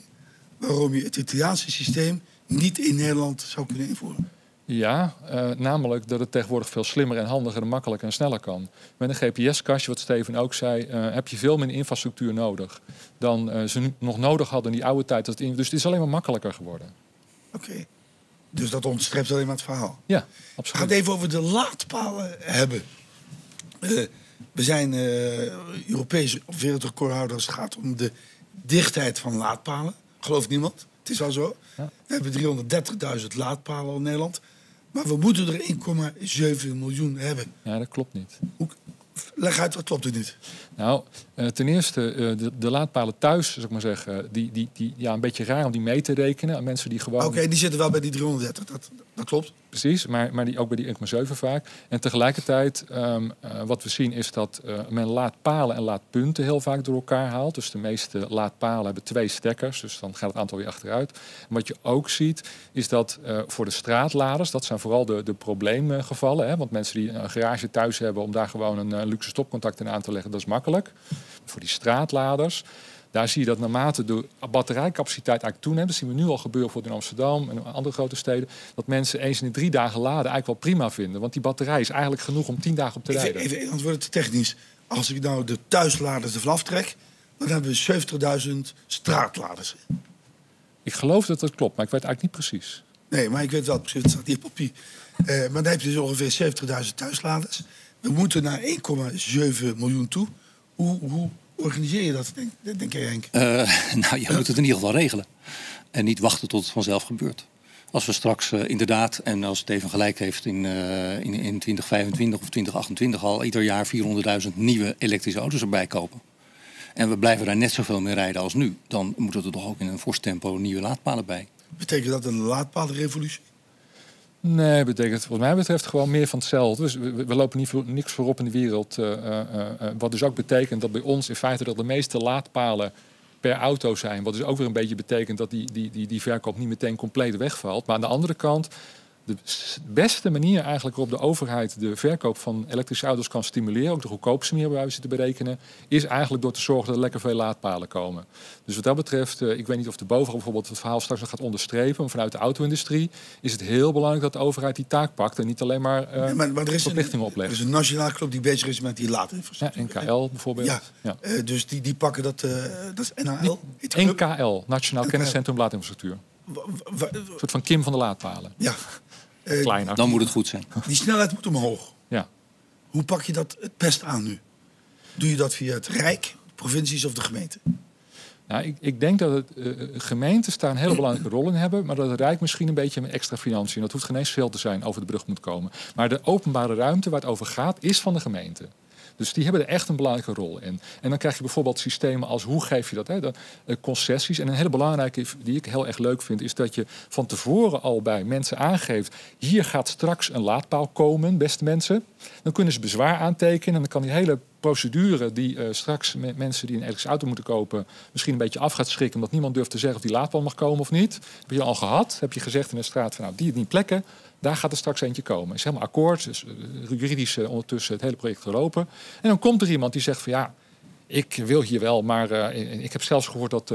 waarom je het Italiaanse systeem niet in Nederland zou kunnen invoeren? Ja, uh, namelijk dat het tegenwoordig veel slimmer en handiger en makkelijker en sneller kan. Met een GPS-kastje, wat Steven ook zei, uh, heb je veel minder infrastructuur nodig dan uh, ze nog nodig hadden in die oude tijd. Dus het is alleen maar makkelijker geworden. Oké, dus dat onderstreept alleen maar het verhaal. Ja, absoluut. We gaan het even over de laadpalen hebben. we zijn Europese of wereldrecordhouders als het gaat om de dichtheid van laadpalen. Gelooft niemand. Het is al zo. Ja. We hebben 330.000 laadpalen in Nederland. Maar we moeten er 1,7 miljoen hebben. Ja, dat klopt niet. Hoe, leg uit, wat klopt er niet? Nou, uh, ten eerste, uh, de, de, laadpalen thuis, zeg ik maar zeggen, die, die, die, ja, een beetje raar om die mee te rekenen. Mensen die gewoon... Oké, die zitten wel bij die 330, dat, dat klopt. Precies, maar, maar die, ook bij die 1,7 vaak. En tegelijkertijd, um, uh, wat we zien is dat men laadpalen en laadpunten heel vaak door elkaar haalt. Dus de meeste laadpalen hebben twee stekkers, dus dan gaat het aantal weer achteruit. En wat je ook ziet, is dat voor de straatladers, dat zijn vooral de, de probleemgevallen. Hè, want mensen die een garage thuis hebben om daar gewoon een luxe stopcontact in aan te leggen, dat is makkelijk. Voor die straatladers, daar zie je dat naarmate de batterijcapaciteit eigenlijk toeneemt, dat zien we nu al gebeuren voor in Amsterdam en andere grote steden, dat mensen eens in de drie dagen laden eigenlijk wel prima vinden. Want die batterij is eigenlijk genoeg om tien dagen op te rijden. Even, even antwoord te technisch. Als ik nou de thuisladers ervan aftrek, dan hebben we 70.000 straatladers. Ik geloof dat dat klopt, maar ik weet eigenlijk niet precies. Nee, maar ik weet wel precies, het staat hier op papier. Uh, maar dan heb je dus ongeveer 70.000 thuisladers. We moeten naar 1,7 miljoen toe. Hoe, hoe, organiseer je dat, denk, denk jij, Henk? Uh, nou, je moet het in ieder geval regelen. En niet wachten tot het vanzelf gebeurt. Als we straks uh, inderdaad, en als het even gelijk heeft in, uh, in, in 2025 of 2028 al ieder jaar 400.000 nieuwe elektrische auto's erbij kopen. En we blijven daar net zoveel mee rijden als nu. Dan moeten er toch ook in een fors tempo nieuwe laadpalen bij. Betekent dat een laadpalenrevolutie? Nee, betekent wat mij betreft gewoon meer van hetzelfde. Dus we, lopen niet voor, niks voorop in de wereld. Uh, uh, uh, wat dus ook betekent dat bij ons in feite dat de meeste laadpalen per auto zijn. Wat dus ook weer een beetje betekent dat die, die, die, die verkoop niet meteen compleet wegvalt. Maar aan de andere kant de beste manier eigenlijk waarop de overheid de verkoop van elektrische auto's kan stimuleren, ook de goedkoopste manier waar we zitten berekenen, is eigenlijk door te zorgen dat er lekker veel laadpalen komen. Dus wat dat betreft, uh, ik weet niet of de bovenal bijvoorbeeld het verhaal straks nog gaat onderstrepen, maar vanuit de auto-industrie is het heel belangrijk dat de overheid die taak pakt en niet alleen maar, uh, ja, maar, maar er is verplichtingen een, oplegt. Er is een nationale club die bezig is met die laadinfrastructuur. Ja, NKL bijvoorbeeld. Ja, ja. Uh, dus die, die pakken dat, dat is NHL? NKL, Nationaal Kenniscentrum Laadinfrastructuur. Een soort van Kim van de laadpalen. Ja, uh, Kleiner. Dan moet het goed zijn. Die snelheid moet omhoog. Ja. Hoe pak je dat het best aan nu? Doe je dat via het Rijk, de provincies of de gemeente? Nou, ik, ik, denk dat het, uh, gemeentes daar een hele belangrijke rol in hebben, maar dat het Rijk misschien een beetje met extra financiën, dat hoeft geen eens veel te zijn, over de brug moet komen. Maar de openbare ruimte waar het over gaat, is van de gemeente. Dus die hebben er echt een belangrijke rol in. En dan krijg je bijvoorbeeld systemen als hoe geef je dat? Hè? De, uh, concessies. En een hele belangrijke die ik heel erg leuk vind, is dat je van tevoren al bij mensen aangeeft: hier gaat straks een laadpaal komen, beste mensen. Dan kunnen ze bezwaar aantekenen en dan kan die hele procedure die uh, straks met mensen die een elektrische auto moeten kopen misschien een beetje af gaat schrikken omdat niemand durft te zeggen of die laadpaal mag komen of niet. Heb je al gehad? Heb je gezegd in de straat van nou die die plekken, daar gaat er straks eentje komen. Is helemaal akkoord, dus juridisch uh, ondertussen het hele project gelopen. En dan komt er iemand die zegt van ja, ik wil hier wel, maar ik heb zelfs gehoord dat,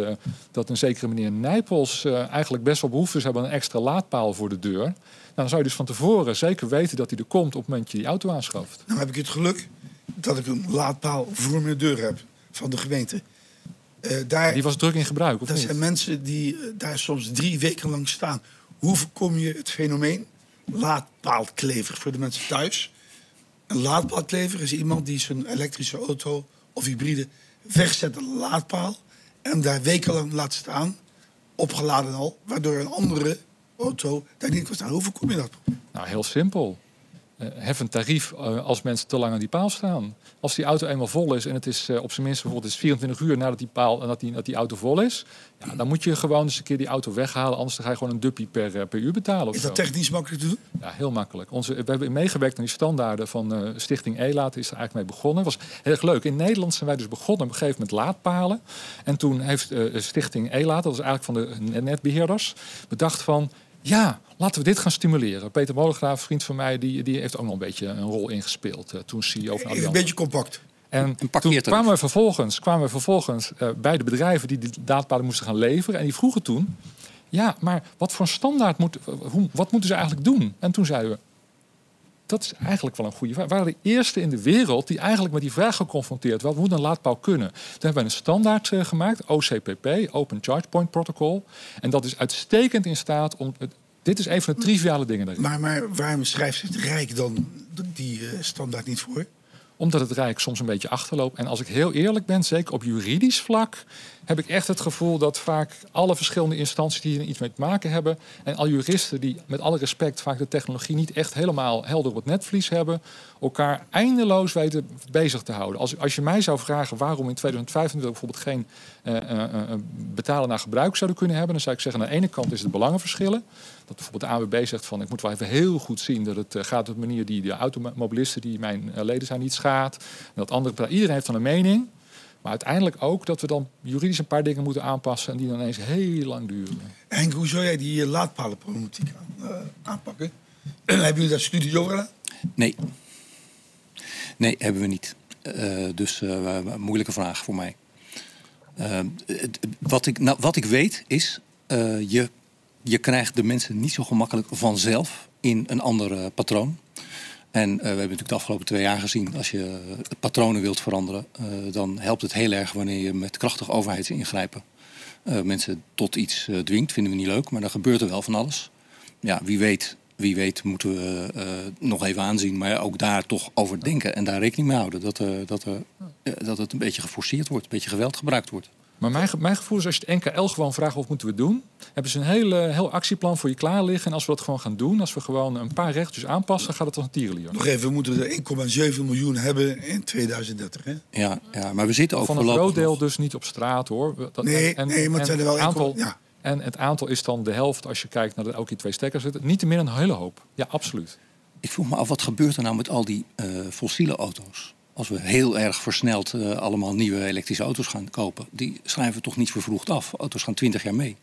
dat een zekere meneer Nijpels eigenlijk best wel behoeftes hebben aan een extra laadpaal voor de deur. Nou, dan zou je dus van tevoren zeker weten dat hij er komt op het moment dat je die auto aanschaft. Nou heb ik het geluk dat ik een laadpaal voor mijn deur heb van de gemeente. daar, die was druk in gebruik, of Dat zijn mensen die daar soms drie weken lang staan. Hoe voorkom je het fenomeen laadpaalklever voor de mensen thuis. Een laadpaalklever is iemand die zijn elektrische auto of hybride wegzet aan de laadpaal en daar wekenlang laat staan, opgeladen al, waardoor een andere auto daar niet kan staan. Hoe voorkom je dat? Nou, heel simpel. Uh, hef een tarief uh, als mensen te lang aan die paal staan. Als die auto eenmaal vol is en het is uh, op zijn minst bijvoorbeeld is 24 uur nadat die, paal, dat die, dat die auto vol is, ja, dan moet je gewoon eens een keer die auto weghalen. Anders ga je gewoon een duppie per, per uur betalen. Is dat zo. technisch makkelijk te doen? Ja, heel makkelijk. Onze, we hebben meegewerkt aan die standaarden van Stichting ELAT. Is er eigenlijk mee begonnen. was heel erg leuk. In Nederland zijn wij dus begonnen op een gegeven moment laadpalen. En toen heeft Stichting ELAT, dat was eigenlijk van de netbeheerders, bedacht van ja, laten we dit gaan stimuleren. Peter Molegraaf, vriend van mij, die, die heeft ook nog een beetje een rol ingespeeld. Uh, toen CEO van Een beetje compact. En toen kwamen we vervolgens, kwamen we vervolgens uh, bij de bedrijven die die daadpalen moesten gaan leveren. En die vroegen toen, ja, maar wat voor standaard moet, hoe, wat moeten ze eigenlijk doen? En toen zeiden we, dat is eigenlijk wel een goede vraag. We waren de eerste in de wereld die eigenlijk met die vraag geconfronteerd Wat moet een laadpaal kunnen? Toen hebben we een standaard uh, gemaakt, OCPP, Open Charge Point Protocol. En dat is uitstekend in staat om... Het, dit is een van de triviale dingen daarin. Maar, maar waarom schrijft het Rijk dan die uh, standaard niet voor? Omdat het Rijk soms een beetje achterloopt. En als ik heel eerlijk ben, zeker op juridisch vlak heb ik echt het gevoel dat vaak alle verschillende instanties die hier iets mee te maken hebben. En al juristen die met alle respect vaak de technologie niet echt helemaal helder op het netvlies hebben. Elkaar eindeloos weten bezig te houden. Als, als je mij zou vragen waarom in 2025 bijvoorbeeld geen uh, uh, betalen naar gebruik zouden kunnen hebben. Dan zou ik zeggen aan de ene kant is het belangenverschillen. Dat bijvoorbeeld de AWB zegt van ik moet wel even heel goed zien dat het gaat op de manier die de automobilisten die mijn leden zijn niet schaadt. En dat andere, iedereen heeft dan een mening. Maar uiteindelijk ook dat we dan juridisch een paar dingen moeten aanpassen en die dan ineens heel lang duren. Henk, hoe zou jij die laadpalenproblematiek aan, uh, aanpakken? hebben jullie daar studie over gedaan? Nee. Nee, hebben we niet. Uh, dus uh, moeilijke vraag voor mij. wat, ik, nou, wat ik weet is, je, je krijgt de mensen niet zo gemakkelijk vanzelf in een ander patroon. En uh, we hebben natuurlijk de afgelopen twee jaar gezien, als je patronen wilt veranderen, dan helpt het heel erg wanneer je met krachtig overheidsingrijpen uh, mensen tot iets dwingt. Vinden we niet leuk, maar dan gebeurt er wel van alles. Ja, wie weet, wie weet moeten we nog even aanzien, maar ook daar toch over denken en daar rekening mee houden. Dat, dat, dat het een beetje geforceerd wordt, een beetje geweld gebruikt wordt. Maar mijn, mijn gevoel is als je het NKL gewoon vraagt wat moeten we doen, hebben ze een hele, heel actieplan voor je klaar liggen. En als we dat gewoon gaan doen, als we gewoon een paar rechtjes aanpassen, gaat het als een tierenlier. Nog even, we moeten er 1,7 miljoen hebben in 2030. Hè? Ja, ja, maar we zitten ook van een groot deel dus niet op straat hoor. Dat, nee, en, nee, maar het zijn er wel aantal. Ja. En het aantal is dan de helft als je kijkt naar de elke twee stekkers zitten. Niet te min een hele hoop. Ja, absoluut. Ik vroeg me af, wat gebeurt er nou met al die uh, fossiele auto's? Als we heel erg versneld uh, allemaal nieuwe elektrische auto's gaan kopen, die schrijven we toch niet vervroegd af. Auto's gaan 20 jaar mee.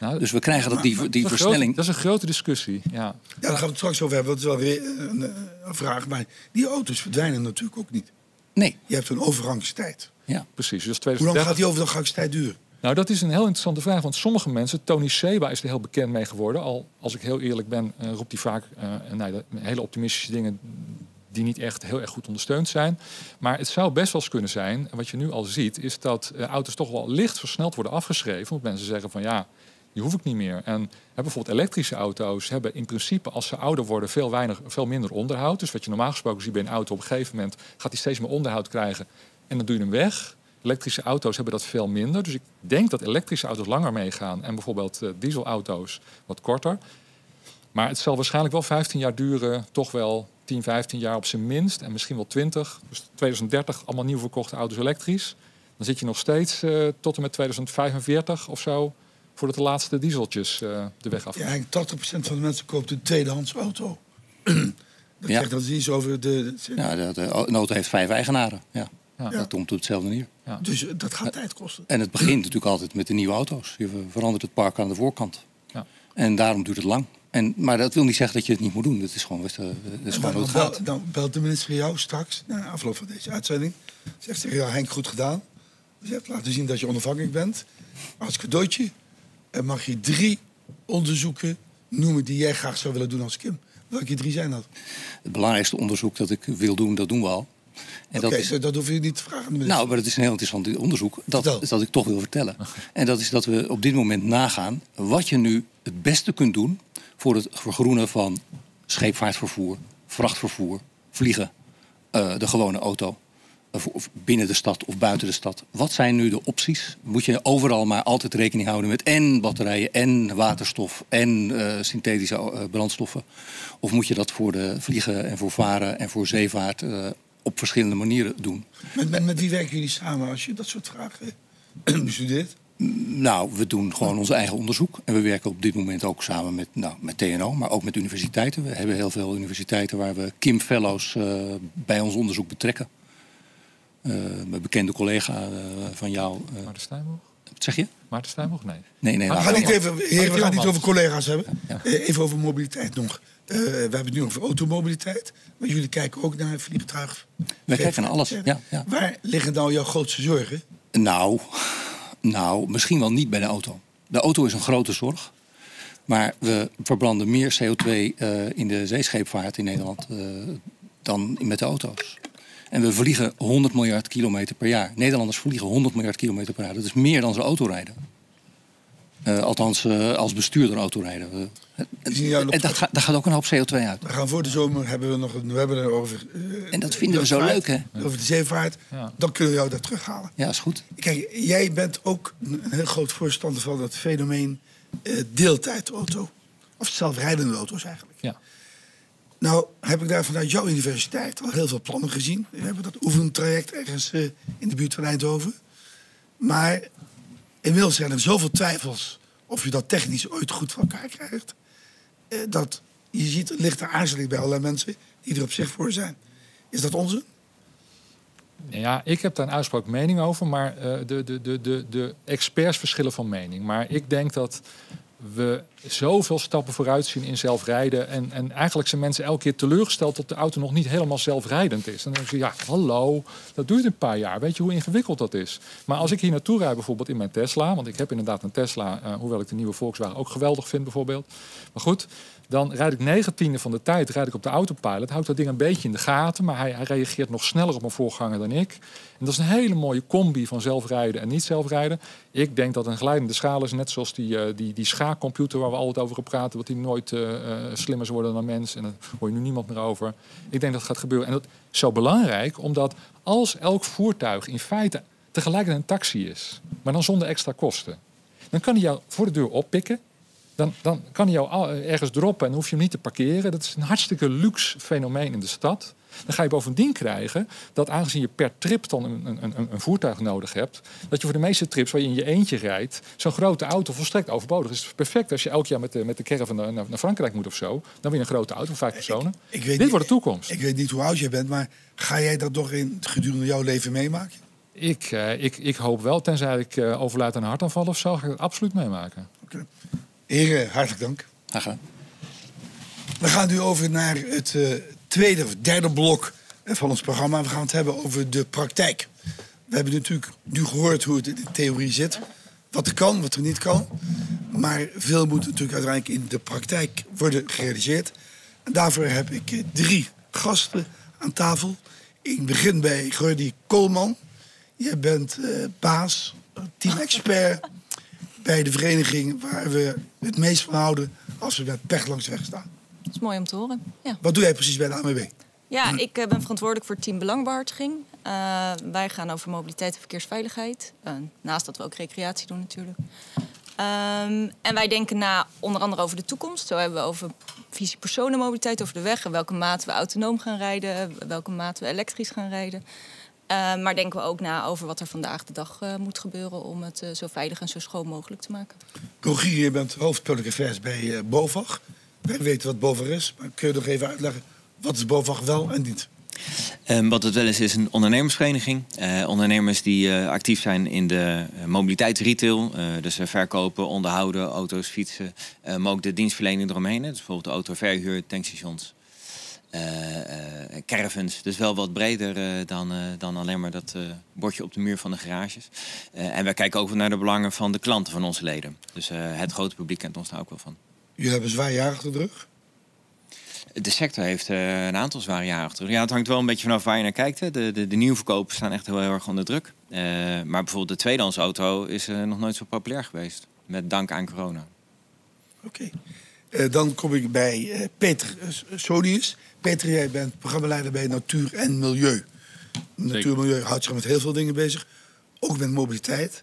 Nou, dus we krijgen dat, die, die dat versnelling. Dat is een grote discussie. Ja. ja, daar gaan we het straks over hebben. Dat is wel weer een, een, vraag. Maar die auto's verdwijnen natuurlijk ook niet. Nee. Je hebt een overgangstijd. Ja, precies. Dus 2030... Hoe lang gaat die overgangstijd duren? Nou, dat is een heel interessante vraag. Want sommige mensen, Tony Seba is er heel bekend mee geworden. Al als ik heel eerlijk ben, uh, roept hij vaak uh, nee, hele optimistische dingen die niet echt heel erg goed ondersteund zijn. Maar het zou best wel eens kunnen zijn, wat je nu al ziet, is dat uh, auto's toch wel licht versneld worden afgeschreven. Want mensen zeggen van ja, die hoef ik niet meer. En bijvoorbeeld elektrische auto's hebben in principe als ze ouder worden veel, weinig, veel minder onderhoud. Dus wat je normaal gesproken ziet bij een auto, op een gegeven moment gaat hij steeds meer onderhoud krijgen en dan doe je hem weg. Elektrische auto's hebben dat veel minder. Dus ik denk dat elektrische auto's langer meegaan en bijvoorbeeld uh, dieselauto's wat korter. Maar het zal waarschijnlijk wel 15 jaar duren, toch wel 10, 15 jaar op zijn minst en misschien wel 20. Dus 2030 allemaal nieuw verkochte auto's elektrisch. Dan zit je nog steeds uh, tot en met 2045 of zo voordat de laatste dieseltjes uh, de weg af. Ja, 80% van de mensen koopt een tweedehands auto. dat ja. zegt dat is iets over de. Ja, de, de, een auto heeft vijf eigenaren. Ja. Ja. Dat komt op hetzelfde neer. Ja. Dus dat gaat tijd kosten. En het begint natuurlijk altijd met de nieuwe auto's. Je verandert het park aan de voorkant. Ja. En daarom duurt het lang. En, maar dat wil niet zeggen dat je het niet moet doen. Dat is gewoon, dat is gewoon dan, bel, dan belt de minister jou straks, na afloop van deze uitzending. Zegt ze, ja Henk, goed gedaan. Dus je hebt laten zien dat je onafhankelijk bent. Als cadeautje mag je drie onderzoeken noemen die jij graag zou willen doen als Kim. Welke drie zijn dat? Het belangrijkste onderzoek dat ik wil doen, dat doen we al. Oké, okay, dat, dat hoef je niet te vragen. Nou, maar het is een heel interessant onderzoek dat, dat ik toch wil vertellen. En dat is dat we op dit moment nagaan wat je nu het beste kunt doen voor het vergroenen van scheepvaartvervoer, vrachtvervoer, vliegen, uh, de gewone auto. Of binnen de stad of buiten de stad. Wat zijn nu de opties? Moet je overal maar altijd rekening houden met en batterijen en waterstof en uh, synthetische brandstoffen? Of moet je dat voor de vliegen en voor varen en voor zeevaart op verschillende manieren doen? Met, met, met wie werken jullie samen als je dat soort vragen bestudeert? Nou, we doen gewoon ons eigen onderzoek. En we werken op dit moment ook samen met, nou, met TNO, maar ook met universiteiten. We hebben heel veel universiteiten waar we Kim Fellows uh, bij ons onderzoek betrekken. Uh, een bekende collega uh, van jou. Maarten Stijnboog? Wat zeg je? Maarten Stijnboog? Nee. Nee, nee. We gaan niet even, heren, we gaan niet over collega's hebben. Ja. even over mobiliteit nog. we hebben het nu over automobiliteit. Maar jullie kijken ook naar vliegtuig. Wij kijken naar alles, ja, ja. Waar liggen nou jouw grootste zorgen? Nou... Nou, misschien wel niet bij de auto. De auto is een grote zorg. Maar we verbranden meer CO2 uh, in de zeescheepvaart in Nederland uh, dan met de auto's. En we vliegen 100 miljard kilometer per jaar. Nederlanders vliegen 100 miljard kilometer per jaar. Dat is meer dan ze autorijden. Uh, althans, als bestuurder autorijden. en dat, daar gaat ook een hoop CO2 uit. We gaan voor de zomer hebben we nog een webinar over. Uh, en dat vinden we zo leuk, hè? Over de zeevaart. Ja. Dan kunnen we jou daar terughalen. Ja, is goed. Kijk, jij bent ook een heel groot voorstander van dat fenomeen uh, deeltijdauto. Of zelfrijdende auto's eigenlijk. Ja. Nou, heb ik daar vanuit jouw universiteit al heel veel plannen gezien. We hebben dat oefentraject ergens uh, in de buurt van Eindhoven. Maar inmiddels zijn er zoveel twijfels of je dat technisch ooit goed voor elkaar krijgt. Uh, dat je ziet, er ligt er aarzeling bij allerlei mensen die er op zich voor zijn. Is dat onzin? Ja, ik heb daar een uitspraak mening over, maar uh, de, de, de, de, de experts verschillen van mening. Maar ik denk dat we zoveel stappen vooruit zien in zelfrijden. En, en eigenlijk zijn mensen elke keer teleurgesteld dat de auto nog niet helemaal zelfrijdend is. Dan denk je, ja, hallo, dat duurt een paar jaar. Weet je hoe ingewikkeld dat is? Maar als ik hier naartoe rijd, bijvoorbeeld in mijn Tesla, want ik heb inderdaad een Tesla, uh, hoewel ik de nieuwe Volkswagen ook geweldig vind, bijvoorbeeld. Maar goed, dan rijd ik negen tiende van de tijd rijd ik op de autopilot. Houdt dat ding een beetje in de gaten, maar hij, hij, reageert nog sneller op mijn voorganger dan ik. En dat is een hele mooie combi van zelfrijden en niet zelfrijden. Ik denk dat een glijdende schaal is, net zoals die, uh, die, die schaakcomputer waar we altijd over praten, wat die nooit uh, slimmer is worden dan mens. En daar hoor je nu niemand meer over. Ik denk dat gaat gebeuren. En dat is zo belangrijk, omdat als elk voertuig in feite tegelijkertijd een taxi is, maar dan zonder extra kosten, dan kan hij jou voor de deur oppikken dan, dan kan hij jou ergens droppen en hoef je hem niet te parkeren. Dat is een hartstikke luxe fenomeen in de stad. Dan ga je bovendien krijgen dat aangezien je per trip dan een, een, een, een, voertuig nodig hebt, dat je voor de meeste trips waar je in je eentje rijdt, zo'n grote auto volstrekt overbodig is. Het is perfect als je elk jaar met de, met de caravan naar, naar Frankrijk moet of zo. Dan weer een grote auto van vijf personen. Ik, ik weet Dit niet, wordt de toekomst. Ik weet niet hoe oud je bent, maar ga jij dat toch in gedurende jouw leven meemaken? Ik, uh, ik, ik hoop wel, tenzij ik uh, overlijd aan een hartaanval of zo, ga ik het absoluut meemaken. Okay. Heren, hartelijk dank. Graag We gaan nu over naar het uh, tweede of derde blok van ons programma. We gaan het hebben over de praktijk. We hebben natuurlijk nu gehoord hoe het in de theorie zit. Wat er kan, wat er niet kan. Maar veel moet natuurlijk uiteindelijk in de praktijk worden gerealiseerd. En daarvoor heb ik drie gasten aan tafel. Ik begin bij Gordy Koolman. Jij bent uh, baas, team-expert bij de vereniging waar we het meest van houden als we met pech langs de weg staan. Dat is mooi om te horen. Ja. Wat doe jij precies bij de ANWB? Ja, ik ben verantwoordelijk voor team Belangbehartiging. Uh, wij gaan over mobiliteit en verkeersveiligheid. Uh, naast dat we ook recreatie doen natuurlijk. Um, en wij denken na onder andere over de toekomst. Zo hebben we over visie personenmobiliteit over de weg. En welke mate we autonoom gaan rijden. Welke mate we elektrisch gaan rijden. Uh, maar denken we ook na over wat er vandaag de dag uh, moet gebeuren om het uh, zo veilig en zo schoon mogelijk te maken. Rogier, je bent hoofd Public Affairs bij BOVAG. Wij weten wat BOVAG is, maar kun je nog even uitleggen wat is BOVAG wel en niet? Um, wat het wel is, is een ondernemersvereniging. ondernemers die actief zijn in de mobiliteitsretail. dus verkopen, onderhouden, auto's, fietsen. maar ook de dienstverlening eromheen. Dus bijvoorbeeld de autoverhuur, tankstations. Uh, uh, caravans. Dus wel wat breder uh, dan, dan alleen maar dat bordje op de muur van de garages. en wij kijken ook naar de belangen van de klanten van onze leden. Dus het grote publiek kent ons daar ook wel van. Jullie hebben zwaar jaar achter de rug? De sector heeft een aantal zware jaren achter. Ja, het hangt wel een beetje vanaf waar je naar kijkt. Hè. De, de, de nieuwverkopen staan echt heel, heel erg onder druk. maar bijvoorbeeld de tweedehands auto is nog nooit zo populair geweest. Met dank aan corona. Oké. Okay. Eh, dan kom ik bij eh, Peter uh, Sonius. Peter, jij bent programmaleider bij Natuur en Milieu. Natuur en Milieu houdt zich met heel veel dingen bezig. Ook met mobiliteit.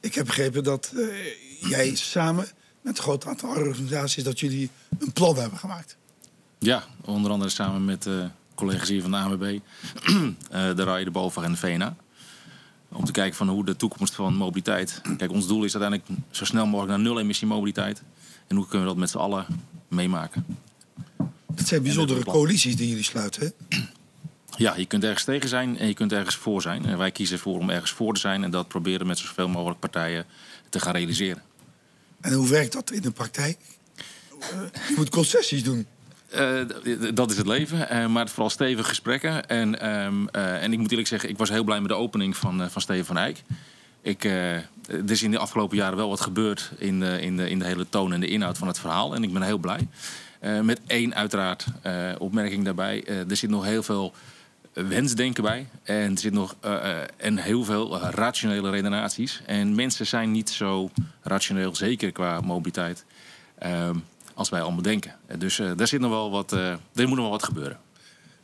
Ik heb begrepen dat uh, jij samen met een groot aantal organisaties... dat jullie een plan hebben gemaakt. Ja, onder andere samen met uh, collega's hier van de ANWB, uh, de RAI, de BOVAG en de VNA. Om te kijken van hoe de toekomst van mobiliteit... Kijk, ons doel is uiteindelijk zo snel mogelijk naar nul-emissie mobiliteit. En hoe kunnen we dat met z'n allen meemaken? Dat zijn bijzondere coalities die jullie sluiten, hè? Ja, je kunt ergens tegen zijn en je kunt ergens voor zijn. En wij kiezen ervoor om ergens voor te zijn... en dat proberen met zoveel mogelijk partijen te gaan realiseren. En hoe werkt dat in de praktijk? Je moet concessies doen. Uh, dat is het leven, uh, maar vooral stevige gesprekken. En, um, uh, en ik moet eerlijk zeggen, ik was heel blij met de opening van, van Steven van Eyck. Ik, er is in de afgelopen jaren wel wat gebeurd in de, in, de, in de hele toon en de inhoud van het verhaal. En ik ben heel blij. met één uiteraard opmerking daarbij. er zit nog heel veel wensdenken bij. En er zit nog en heel veel rationele redenaties. En mensen zijn niet zo rationeel, zeker qua mobiliteit. Um, als wij allemaal denken. Dus daar, zit nog wel wat, er moet nog wel wat gebeuren.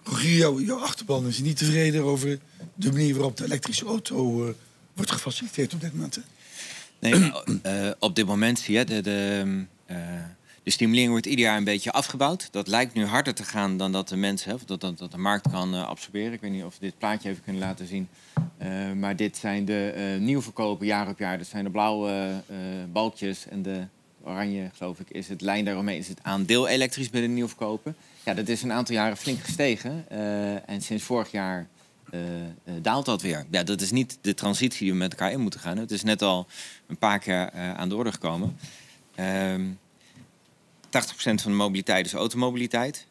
Rogier, jouw, achterban is niet tevreden over de manier waarop de elektrische auto wordt gefaciliteerd op dit moment? Nee, op dit moment zie je de, de, de stimulering wordt ieder jaar een beetje afgebouwd. Dat lijkt nu harder te gaan dan dat de mensen, of dat, dat, de markt kan absorberen. Ik weet niet of we dit plaatje even kunnen laten zien. maar dit zijn de nieuwverkopen jaar op jaar. Dat zijn de blauwe balkjes en de oranje, geloof ik, is het lijn daaromheen, is het aandeel elektrisch bij de nieuwverkopen. Ja, dat is een aantal jaren flink gestegen. En sinds vorig jaar uh, uh, daalt dat weer. Ja, dat is niet de transitie die we met elkaar in moeten gaan. Het is net al een paar keer aan de orde gekomen. 80% van de mobiliteit is automobiliteit.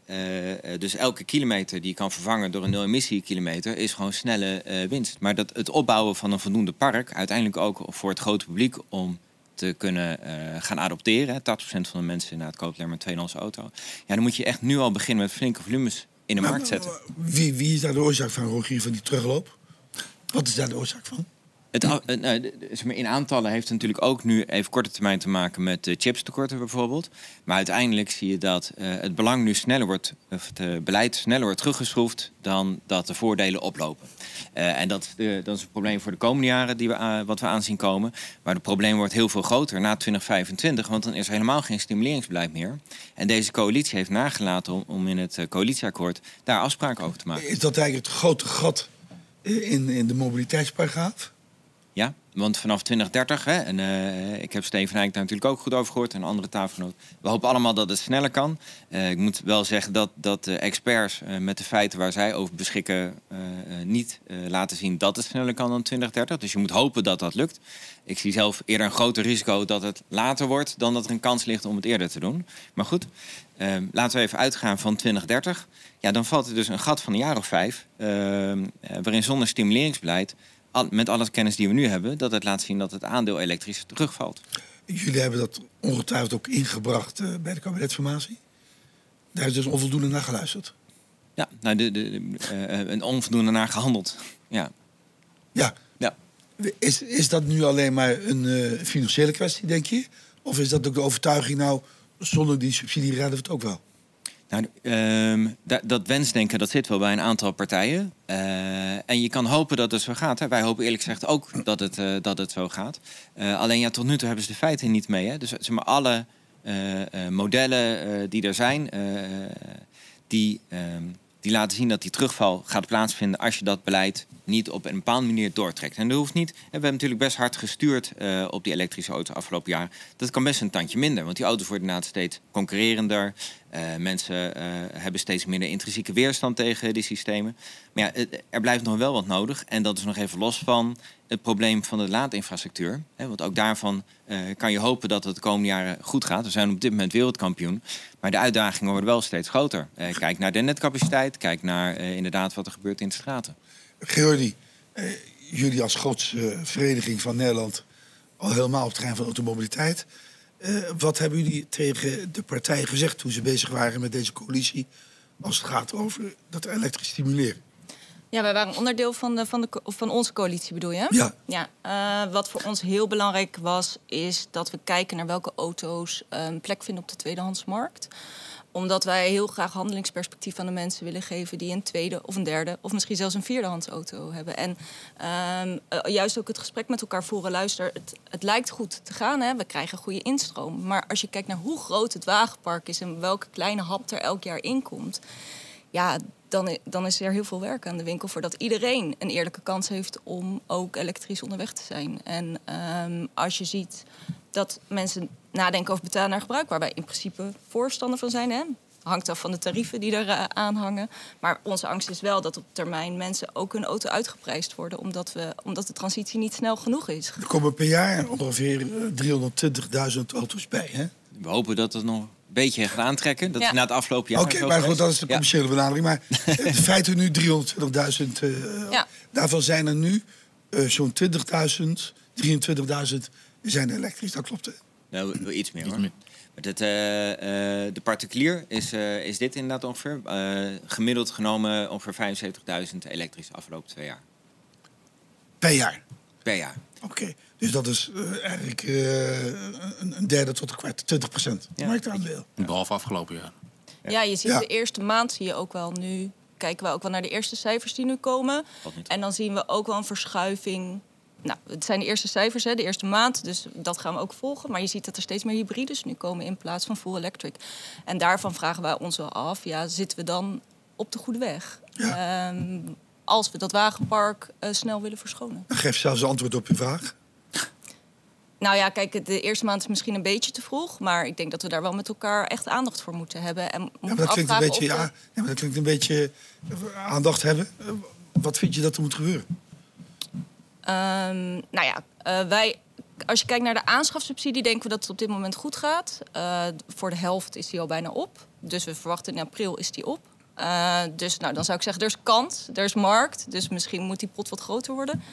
dus elke kilometer die je kan vervangen door een nul-emissie kilometer is gewoon snelle winst. Maar dat het opbouwen van een voldoende park, uiteindelijk ook voor het grote publiek om te kunnen gaan adopteren. 80% van de mensen inderdaad koopt alleen maar een tweedehands auto. Ja, dan moet je echt nu al beginnen met flinke volumes in de markt zetten. Wie, wie is daar de oorzaak van, Rogier, van die terugloop? Wat is daar de oorzaak van? Het, uh, in aantallen heeft het natuurlijk ook nu even korte termijn te maken met uh, chipstekorten bijvoorbeeld. Maar uiteindelijk zie je dat uh, het belang nu sneller wordt, of het beleid sneller wordt teruggeschroefd dan dat de voordelen oplopen. en dat, dat is een probleem voor de komende jaren die we, wat we aanzien komen. Maar het probleem wordt heel veel groter na 2025, want dan is er helemaal geen stimuleringsbeleid meer. En deze coalitie heeft nagelaten om, om in het coalitieakkoord daar afspraken over te maken. Is dat eigenlijk het grote gat in, in de mobiliteitsparagraaf? Ja, want vanaf 2030, hè, en uh, ik heb Steven Eyck daar natuurlijk ook goed over gehoord en andere tafelgenoten. We hopen allemaal dat het sneller kan. Uh, ik moet wel zeggen dat, dat de experts uh, met de feiten waar zij over beschikken niet laten zien dat het sneller kan dan 2030. Dus je moet hopen dat dat lukt. Ik zie zelf eerder een groter risico dat het later wordt dan dat er een kans ligt om het eerder te doen. Maar goed, laten we even uitgaan van 2030. Ja, dan valt er dus een gat van een jaar of vijf, waarin zonder stimuleringsbeleid met alle kennis die we nu hebben, dat het laat zien dat het aandeel elektrisch terugvalt. Jullie hebben dat ongetwijfeld ook ingebracht uh, bij de kabinetsformatie. Daar is dus onvoldoende naar geluisterd. Ja, nou, de, de, uh, een onvoldoende naar gehandeld. Ja. Ja. ja. Is, is dat nu alleen maar een uh, financiële kwestie, denk je? Of is dat ook de overtuiging, nou, zonder die subsidie redden we het ook wel? Nou, um, dat, wensdenken dat zit wel bij een aantal partijen. Uh, en je kan hopen dat het zo gaat. Hè. Wij hopen eerlijk gezegd ook dat het, uh, dat het zo gaat. Uh, alleen ja, tot nu toe hebben ze de feiten niet mee. Hè. Dus zeg maar, alle modellen die er zijn, die, um, die laten zien dat die terugval gaat plaatsvinden als je dat beleid niet op een bepaalde manier doortrekt. En dat hoeft niet. We hebben natuurlijk best hard gestuurd uh, op die elektrische auto afgelopen jaar. Dat kan best een tandje minder, want die auto's worden inderdaad steeds concurrerender. Uh, mensen uh, hebben steeds minder intrinsieke weerstand tegen die systemen. Maar ja, er blijft nog wel wat nodig. En dat is nog even los van het probleem van de laadinfrastructuur. Hè, want ook daarvan kan je hopen dat het de komende jaren goed gaat. We zijn op dit moment wereldkampioen. Maar de uitdagingen worden wel steeds groter. kijk naar de netcapaciteit. Kijk naar inderdaad wat er gebeurt in de straten. Geordi, eh, jullie als grootste eh, vereniging van Nederland... al helemaal op het terrein van automobiliteit... Eh, wat hebben jullie tegen de partijen gezegd toen ze bezig waren met deze coalitie... als het gaat over dat elektrisch stimuleren? Ja, wij waren onderdeel van, de, van, de, van onze coalitie, bedoel je? Ja. Ja, eh, wat voor ons heel belangrijk was, is dat we kijken naar welke auto's een plek vinden op de tweedehandsmarkt. Omdat wij heel graag handelingsperspectief aan de mensen willen geven die een tweede of een derde of misschien zelfs een vierdehands auto hebben. En ehm, eh, juist ook het gesprek met elkaar voeren, luister, het, het lijkt goed te gaan, hè? we krijgen goede instroom. Maar als je kijkt naar hoe groot het wagenpark is en welke kleine hap er elk jaar in komt, ja, dan, dan is er heel veel werk aan de winkel voordat iedereen een eerlijke kans heeft om ook elektrisch onderweg te zijn. En ehm, als je ziet dat mensen nadenken over betalen naar gebruik, waar wij in principe voorstander van zijn, hè? hangt af van de tarieven die er aan hangen. Maar onze angst is wel dat op termijn mensen ook hun auto uitgeprijsd worden, omdat, we, omdat de transitie niet snel genoeg is. Er komen per jaar ongeveer eh, 320.000 auto's bij. hè? We hopen dat het nog beetje gaat aantrekken. Dat Ja. is na het afgelopen jaar Oké, maar goed, dat is de Ja. commerciële benadering. Maar in feite nu 320.000. eh, Ja. Daarvan zijn er nu eh, zo'n 20.000, 23.000 zijn elektrisch. Dat klopt. hè? Nou, wel iets meer Iets hoor. meer. Met het, eh, eh, de particulier is, eh, is dit inderdaad ongeveer. eh, gemiddeld genomen ongeveer 75.000 elektrisch afgelopen twee jaar. Per jaar. Per jaar. Oké, dus dat is eh, eigenlijk eh, een, een derde tot een kwart, 20 procent. Ja. Marktaandeel. Behalve afgelopen jaar. Ja, je ziet Ja. de eerste maand zie je ook wel nu. Kijken we ook wel naar de eerste cijfers die nu komen. En dan zien we ook wel een verschuiving. Nou, het zijn de eerste cijfers, hè, de eerste maand. Dus dat gaan we ook volgen. Maar je ziet dat er steeds meer hybrides nu komen in plaats van full electric. En daarvan vragen wij ons wel af: ja, zitten we dan op de goede weg? Ehm, als we dat wagenpark eh, snel willen verschonen. Dat geeft zelfs een antwoord op uw vraag. Nou ja, kijk, de eerste maand is misschien een beetje te vroeg. Maar ik denk dat we daar wel met elkaar echt aandacht voor moeten hebben. En Ja, moeten maar dat klinkt een beetje, ja, ja, maar dat klinkt een beetje eh, aandacht hebben. Eh, Wat vind je dat er moet gebeuren? Ehm, nou ja, eh, wij, als je kijkt naar de aanschafsubsidie, denken we dat het op dit moment goed gaat. Voor de helft is die al bijna op. Dus we verwachten in april is die op. Eh, dus nou, dan zou ik zeggen, er is kans, er is markt. Dus misschien moet die pot wat groter worden.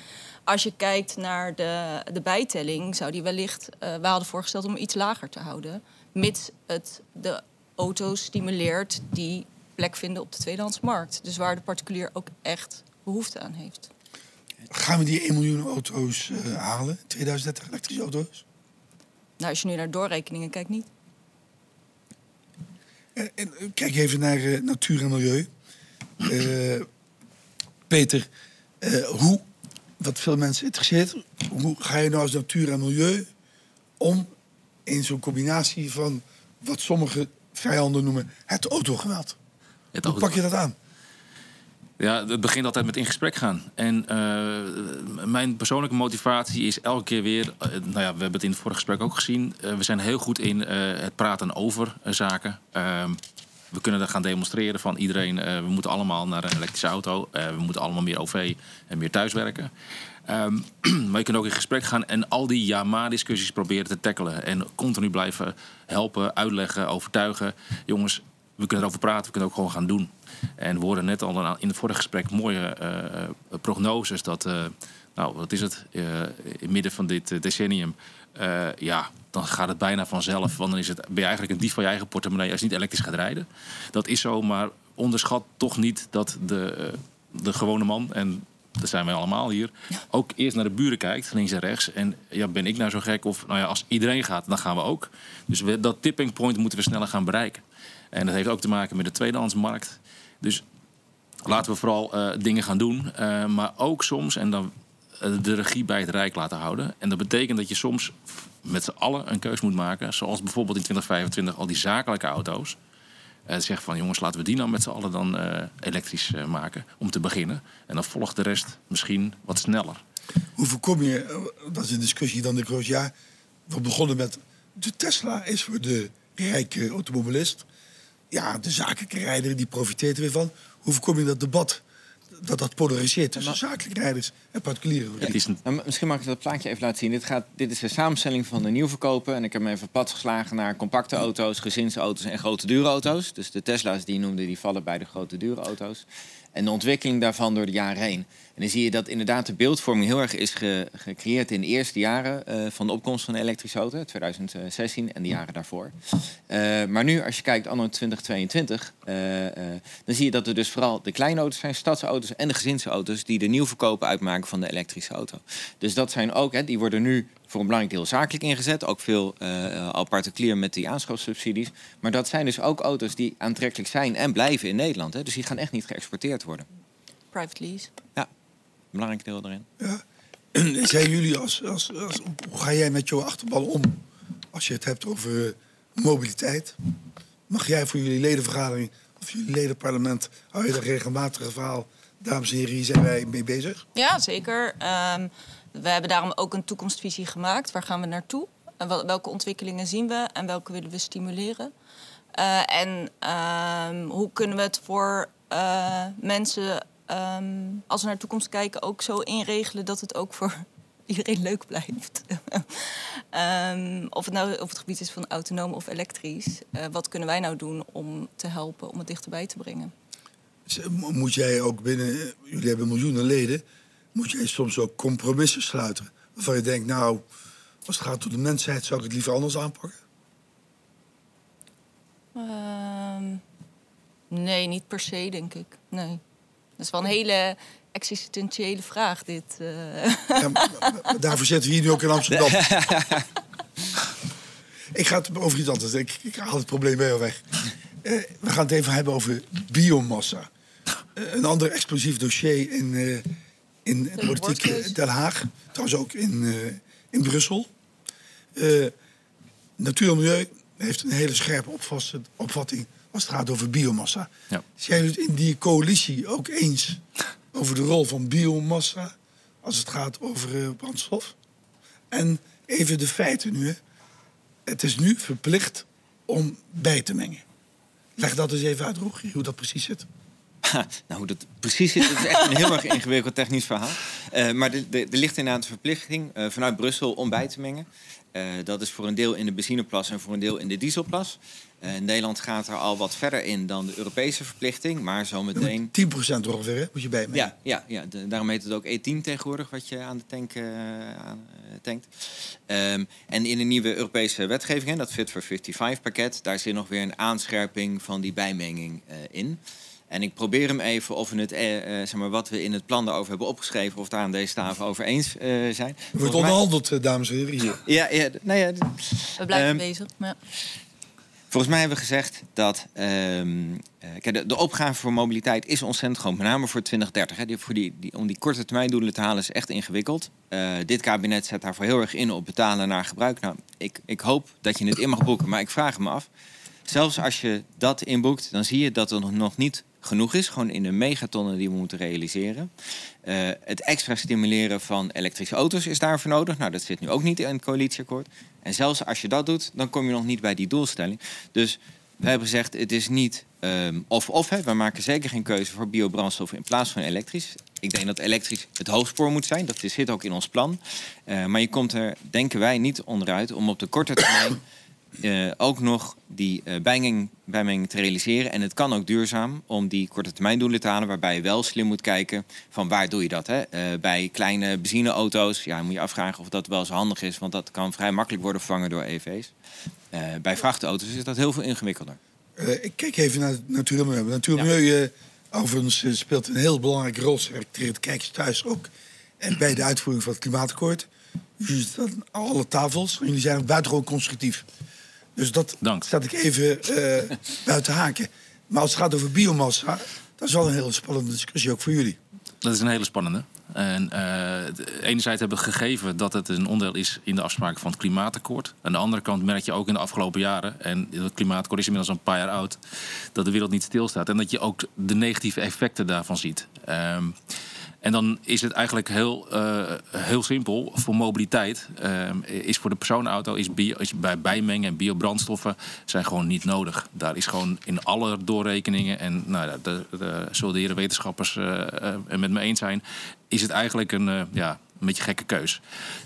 Als je kijkt naar de, de bijtelling, zou die wellicht... eh we hadden voorgesteld om iets lager te houden. Mits het de auto's stimuleert die plek vinden op de tweedehandsmarkt. Dus waar de particulier ook echt behoefte aan heeft. Gaan we die 1 miljoen auto's eh, halen? 2030 elektrische auto's? Nou, als je nu naar doorrekeningen kijkt, niet. En, en eh, kijk even naar natuur en milieu. Peter, hoe, wat veel mensen interesseert, hoe ga je nou als natuur en milieu om in zo'n combinatie van wat sommige vijanden noemen het autogeweld? Het Hoe pak je dat aan? Ja, het begint altijd met in gesprek gaan. En eh, mijn persoonlijke motivatie is elke keer weer... eh, nou ja, we hebben het in het vorige gesprek ook gezien. eh, we zijn heel goed in het praten over zaken. We kunnen er gaan demonstreren van iedereen... eh, we moeten allemaal naar een elektrische auto. eh, we moeten allemaal meer OV en meer thuiswerken. Ehm, maar je kunt ook in gesprek gaan en al die ja-maar-discussies proberen te tackelen. En continu blijven helpen, uitleggen, overtuigen. Jongens, we kunnen erover praten, we kunnen ook gewoon gaan doen. En we hoorden net al in het vorige gesprek mooie eh, prognoses dat, nou, wat is het, eh, in midden van dit decennium, ja, dan gaat het bijna vanzelf. Want dan is het, ben je eigenlijk een dief van je eigen portemonnee als je niet elektrisch gaat rijden. Dat is zo, maar onderschat toch niet dat de, eh, de gewone man, en dat zijn wij allemaal hier, ook eerst naar de buren kijkt, links en rechts. En ja, ben ik nou zo gek? Of nou ja, als iedereen gaat, dan gaan we ook. Dus we, dat tipping point moeten we sneller gaan bereiken. En dat heeft ook te maken met de tweedehandsmarkt. Dus laten we vooral eh, dingen gaan doen. eh, maar ook soms, en dan de regie bij het Rijk laten houden. En dat betekent dat je soms met z'n allen een keus moet maken. Zoals bijvoorbeeld in 2025 al die zakelijke auto's. Eh zeggen van jongens, laten we die nou met z'n allen dan eh, elektrisch eh, maken. Om te beginnen. En dan volgt de rest misschien wat sneller. Hoe voorkom je, dat is een discussie dan de groot ja. We begonnen met de Tesla is voor de rijke automobilist. Ja, de zakelijke rijder die profiteert er weer van. Hoe voorkom je dat debat dat dat polariseert tussen zakelijke rijders en is een, Nou, misschien mag ik dat plaatje even laten zien. Dit, gaat, dit is de samenstelling van de nieuwverkopen. En ik heb hem even pad geslagen naar compacte auto's, gezinsauto's en grote dure auto's. Dus de Tesla's die je noemde, die vallen bij de grote dure auto's. En de ontwikkeling daarvan door de jaren heen. En dan zie je dat inderdaad de beeldvorming heel erg is ge- gecreëerd in de eerste jaren eh, van de opkomst van de elektrische auto, 2016 en de jaren daarvoor. Eh, maar nu, als je kijkt anno 2022, eh, dan zie je dat er dus vooral de kleine auto's zijn, stadsauto's. en de gezinsauto's die de nieuwverkopen uitmaken van de elektrische auto. Dus dat zijn ook, hè, die worden nu voor een belangrijk deel zakelijk ingezet. Ook veel uh, al particulier met die aanschafsubsidies. Maar dat zijn dus ook auto's die aantrekkelijk zijn en blijven in Nederland. Hè. Dus die gaan echt niet geëxporteerd worden. Private lease. Ja, belangrijk deel erin. Ja. Zijn jullie als, als, als, hoe ga jij met jouw achterban om als je het hebt over mobiliteit? Mag jij voor jullie ledenvergadering of jullie ledenparlement, hou je daar regelmatig een verhaal? Dames en heren, hier zijn wij mee bezig. Ja, zeker. Um, we hebben daarom ook een toekomstvisie gemaakt. Waar gaan we naartoe? En welke ontwikkelingen zien we en welke willen we stimuleren? Uh, en um, hoe kunnen we het voor uh, mensen, um, als we naar de toekomst kijken, ook zo inregelen dat het ook voor iedereen leuk blijft. um, of het nou op het gebied is van autonoom of elektrisch. Uh, wat kunnen wij nou doen om te helpen om het dichterbij te brengen? Moet jij ook binnen, jullie hebben miljoenen leden, moet jij soms ook compromissen sluiten? Waarvan je denkt, nou, als het gaat om de mensheid, zou ik het liever anders aanpakken? Um, nee, niet per se, denk ik. Nee. Dat is wel een hele existentiële vraag, dit. Uh. Ja, daarvoor zitten we hier nu ook in Amsterdam. ik ga het over iets anders. Ik, ik haal het probleem wel weg. Uh, we gaan het even hebben over biomassa. Uh, een ander explosief dossier in, in politiek Den Haag. Trouwens ook in, in Brussel. Natuur en Milieu heeft een hele scherpe opvatting als het gaat over biomassa. Ja. Zijn jullie het in die coalitie ook eens over de rol van biomassa als het gaat over uh, brandstof? En even de feiten nu. Hè. Het is nu verplicht om bij te mengen. Leg dat eens even uit, Rogier, hoe dat precies zit. nou, hoe dat precies zit, is echt een heel erg ingewikkeld technisch verhaal. Uh, maar er ligt inderdaad een verplichting uh, vanuit Brussel om bij te mengen. Uh, dat is voor een deel in de benzineplas en voor een deel in de dieselplas. Uh, Nederland gaat er al wat verder in dan de Europese verplichting, maar zometeen... 10% ongeveer, moet je bij me. Ja, ja, ja de, daarom heet het ook E10 tegenwoordig, wat je aan de tank uh, aan, tankt. Um, en in de nieuwe Europese wetgeving, dat Fit for 55 pakket, daar zit nog weer een aanscherping van die bijmenging in. En ik probeer hem even of we het, eh, zeg maar, wat we in het plan daarover hebben opgeschreven, of daar aan deze tafel over eens uh, zijn. Er wordt onderhandeld, dames en heren. Hier. Ja, ja, nou ja, we blijven um, bezig. Maar... Volgens mij hebben we gezegd dat um, kijk, de, de, opgave voor mobiliteit is ontzettend groot. Met name voor 2030. Hè. Die, voor die, om die korte termijn doelen te halen is echt ingewikkeld. Uh, dit kabinet zet daarvoor heel erg in op betalen naar gebruik. Nou, ik, ik hoop dat je het in mag boeken, maar ik vraag me af. Zelfs als je dat inboekt, dan zie je dat er nog niet genoeg is. Gewoon in de megatonnen die we moeten realiseren. Uh, het extra stimuleren van elektrische auto's is daarvoor nodig. Nou, dat zit nu ook niet in het coalitieakkoord. En zelfs als je dat doet, dan kom je nog niet bij die doelstelling. Dus we hebben gezegd, het is niet um, of-of. We maken zeker geen keuze voor biobrandstof in plaats van elektrisch. Ik denk dat elektrisch het hoofdspoor moet zijn. Dat zit ook in ons plan. Uh, maar je komt er, denken wij, niet onderuit om op de korte termijn uh, ook nog die uh, bijmenging, bijmenging te realiseren. En het kan ook duurzaam om die korte termijn doelen te halen. Waarbij je wel slim moet kijken van waar doe je dat. Hè? Uh, bij kleine benzineauto's ja, moet je afvragen of dat wel zo handig is. Want dat kan vrij makkelijk worden vervangen door EV's. bij vrachtauto's is dat heel veel ingewikkelder. ik kijk even naar Natuurmilieu. Natuurmilieu ja. overigens speelt een heel belangrijke rol. Selecteert kijkers thuis ook. En bij de uitvoering van het klimaatakkoord. Jullie zitten aan alle tafels. En jullie zijn buitengewoon constructief. Dus dat Dank. zet ik even uh, buiten haken. Maar als het gaat over biomassa, dat is wel een hele spannende discussie ook voor jullie. Dat is een hele spannende. En uh, enerzijds hebben we gegeven dat het een onderdeel is in de afspraken van het klimaatakkoord. Aan de andere kant merk je ook in de afgelopen jaren, en het klimaatakkoord is inmiddels een paar jaar oud, dat de wereld niet stilstaat. En dat je ook de negatieve effecten daarvan ziet. Um, en dan is het eigenlijk heel, uh, heel simpel. Voor mobiliteit uh, is voor de personenauto is, bij bijmengen en biobrandstoffen zijn gewoon niet nodig. Daar is gewoon in alle doorrekeningen, en nou, de, de, zullen de heren wetenschappers uh, met me eens zijn, is het eigenlijk een, ja, een beetje gekke keus.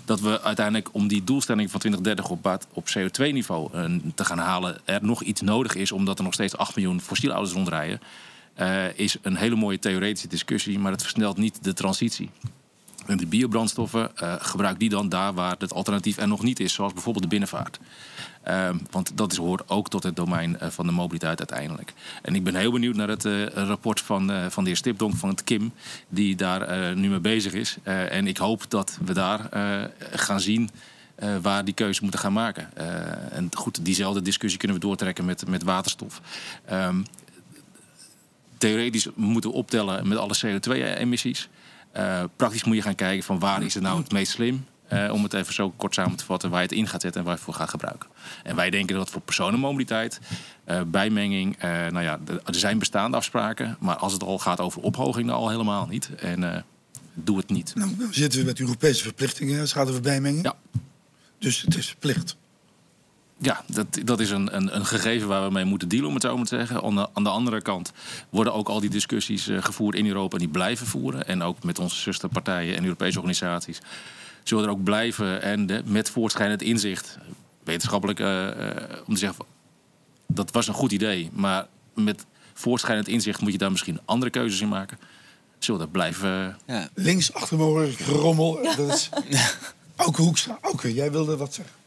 Dat we uiteindelijk om die doelstelling van 2030 op, op CO2-niveau te gaan halen, er nog iets nodig is, omdat er nog steeds 8 miljoen fossiele auto's rondrijden. Uh, is een hele mooie theoretische discussie, maar het versnelt niet de transitie. En die biobrandstoffen, uh, gebruik die dan daar waar het alternatief er nog niet is, zoals bijvoorbeeld de binnenvaart. Uh, want dat is, hoort ook tot het domein uh, van de mobiliteit uiteindelijk. En ik ben heel benieuwd naar het rapport van, van de heer Stipdonk van het KIM, die daar nu mee bezig is. en ik hoop dat we daar gaan zien waar die keuze moeten gaan maken. en goed, diezelfde discussie kunnen we doortrekken met, met waterstof. Um, theoretisch moeten we optellen met alle CO2-emissies. Uh, praktisch moet je gaan kijken van waar is het nou het meest slim. Uh, om het even zo kort samen te vatten, waar je het in gaat zetten en waar je het voor gaat gebruiken. En wij denken dat voor personenmobiliteit, uh, bijmenging, nou ja, er zijn bestaande afspraken. Maar als het al gaat over ophoging, dan al helemaal niet. En doe het niet. Nou, dan zitten we met Europese verplichtingen als het gaat over bijmenging. Ja. Dus het is verplicht. Ja, dat, dat is een, een, een, gegeven waar we mee moeten dealen, om het zo maar te zeggen. Aan de, aan de andere kant worden ook al die discussies uh, gevoerd in Europa en die blijven voeren. En ook met onze zusterpartijen en Europese organisaties zullen er ook blijven. En de, met voortschrijdend inzicht, wetenschappelijk, uh, uh, om te zeggen, dat was een goed idee. Maar met voortschrijdend inzicht moet je daar misschien andere keuzes in maken. Zullen dat blijven... Ja. Links achter me gerommel. Ja. Dat is... Auke Hoekstra. Auke, jij wilde wat zeggen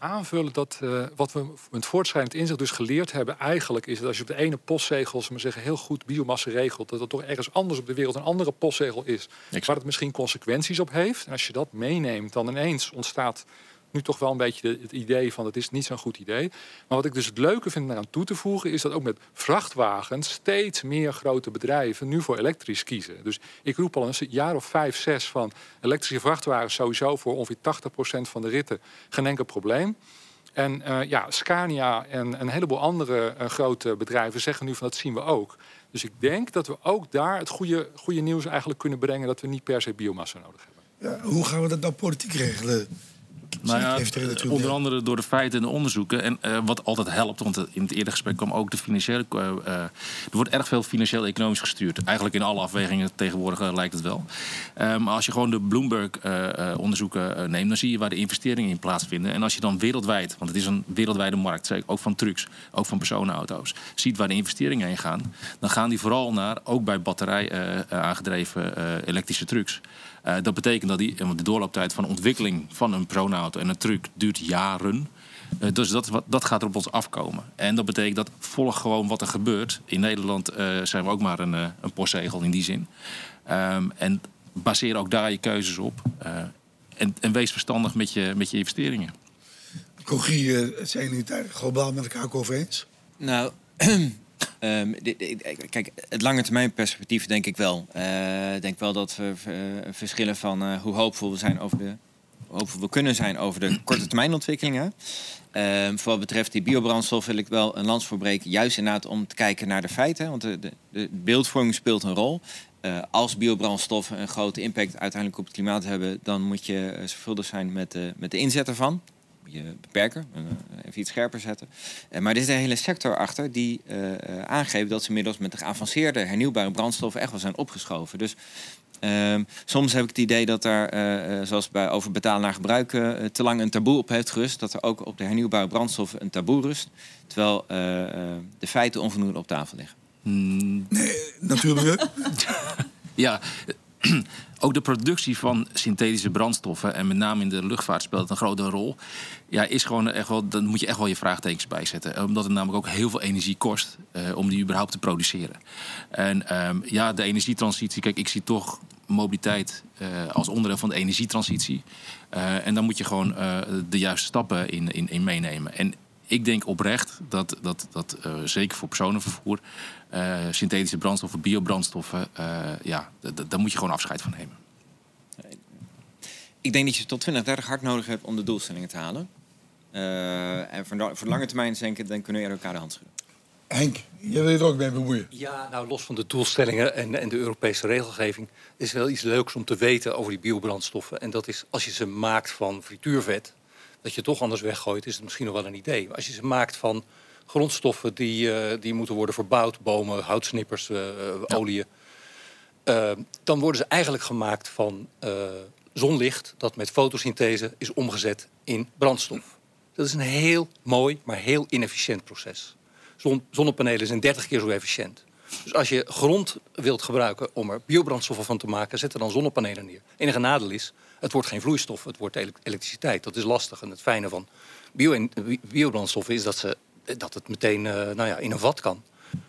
aanvullen dat uh, wat we met voortschrijdend inzicht dus geleerd hebben, eigenlijk is dat als je op de ene postzegel maar zeggen, heel goed biomassa regelt, dat er toch ergens anders op de wereld een andere postzegel is, waar het misschien consequenties op heeft. En als je dat meeneemt, dan ineens ontstaat nu toch wel een beetje het idee van het is niet zo'n goed idee. Maar wat ik dus het leuke vind eraan toe te voegen, is dat ook met vrachtwagens steeds meer grote bedrijven nu voor elektrisch kiezen. Dus ik roep al een jaar of vijf, zes van elektrische vrachtwagens sowieso voor ongeveer 80% van de ritten geen enkel probleem. En uh, ja, Scania en een heleboel andere uh, grote bedrijven zeggen nu van dat zien we ook. Dus ik denk dat we ook daar het goede, goede nieuws eigenlijk kunnen brengen dat we niet per se biomassa nodig hebben. Ja, hoe gaan we dat nou politiek regelen? Nou ja, onder andere door de feiten en de onderzoeken. En uh, wat altijd helpt, want in het eerder gesprek kwam ook de financiële. Uh, er wordt erg veel financieel-economisch gestuurd. Eigenlijk in alle afwegingen tegenwoordig lijkt het wel. maar als je gewoon de Bloomberg-onderzoeken neemt, dan zie je waar de investeringen in plaatsvinden. En als je dan wereldwijd, want het is een wereldwijde markt, ook van trucks, ook van personenauto's, ziet waar de investeringen heen gaan, dan gaan die vooral naar, ook bij batterij aangedreven elektrische trucks. Uh, dat betekent dat die, de doorlooptijd van ontwikkeling van een proonauto en een truck duurt jaren. Uh, dus dat, dat gaat er op ons afkomen. En dat betekent dat volg gewoon wat er gebeurt. In Nederland uh, zijn we ook maar een, een postzegel in die zin. Um, en baseer ook daar je keuzes op. En, en, wees verstandig met je, met je investeringen. Cogie, zijn jullie het globaal met elkaar ook over eens? Nou, Um, kijk, het lange termijn perspectief denk ik wel. Uh, ik denk wel dat we uh, verschillen van uh, hoe hoopvol we zijn over de hoopvol we kunnen zijn over de korte termijn ontwikkelingen. Um, voor wat betreft die biobrandstof wil ik wel een lans voorbreken. Juist inderdaad om te kijken naar de feiten. Want de, de, de beeldvorming speelt een rol. als biobrandstoffen een grote impact uiteindelijk op het klimaat hebben, dan moet je zorgvuldig zijn met de, met de inzet ervan je beperken, uh, even iets scherper zetten. Uh, maar er is een hele sector achter die uh, aangeeft dat ze inmiddels met de geavanceerde hernieuwbare brandstoffen echt wel zijn opgeschoven. Dus ehm, soms heb ik het idee dat daar, zoals bij over betalen naar gebruik, te lang een taboe op heeft gerust. Dat er ook op de hernieuwbare brandstoffen een taboe rust. Terwijl de feiten onvoldoende op tafel liggen. Mm. Nee, natuurlijk. ja, ook de productie van synthetische brandstoffen, en met name in de luchtvaart speelt het een grote rol. Ja, is gewoon echt wel, dan moet je echt wel je vraagtekens bijzetten. Omdat het namelijk ook heel veel energie kost uh, om die überhaupt te produceren. En um, ja, de energietransitie, kijk, ik zie toch mobiliteit uh, als onderdeel van de energietransitie. En dan moet je gewoon de juiste stappen in, in, in meenemen. En ik denk oprecht dat, dat, dat uh, zeker voor personenvervoer, uh, synthetische brandstoffen, biobrandstoffen, uh, ja, daar moet je gewoon afscheid van nemen. Ik denk dat je tot 2030 hard nodig hebt om de doelstellingen te halen. en voor, voor lange termijn denken, dan kunnen we elkaar de hand schudden. Henk, jij wil je er ook mee bemoeien. Ja, nou los van de doelstellingen en, en de Europese regelgeving... is wel iets leuks om te weten over die biobrandstoffen. En dat is als je ze maakt van frituurvet dat je toch anders weggooit, is het misschien nog wel een idee. Maar als je ze maakt van grondstoffen die, uh, die moeten worden verbouwd, bomen, houtsnippers, uh, oliën, uh, dan worden ze eigenlijk gemaakt van zonlicht dat met fotosynthese is omgezet in brandstof. Dat is een heel mooi, maar heel inefficiënt proces. Zon, zonnepanelen zijn 30 keer zo efficiënt. Dus als je grond wilt gebruiken om er biobrandstoffen van te maken, zet er dan zonnepanelen neer. Enige nadeel is, het wordt geen vloeistof, het wordt elek- elektriciteit. Dat is lastig. En het fijne van bio biobrandstoffen is dat, ze, dat het meteen eh, nou ja, in een vat kan.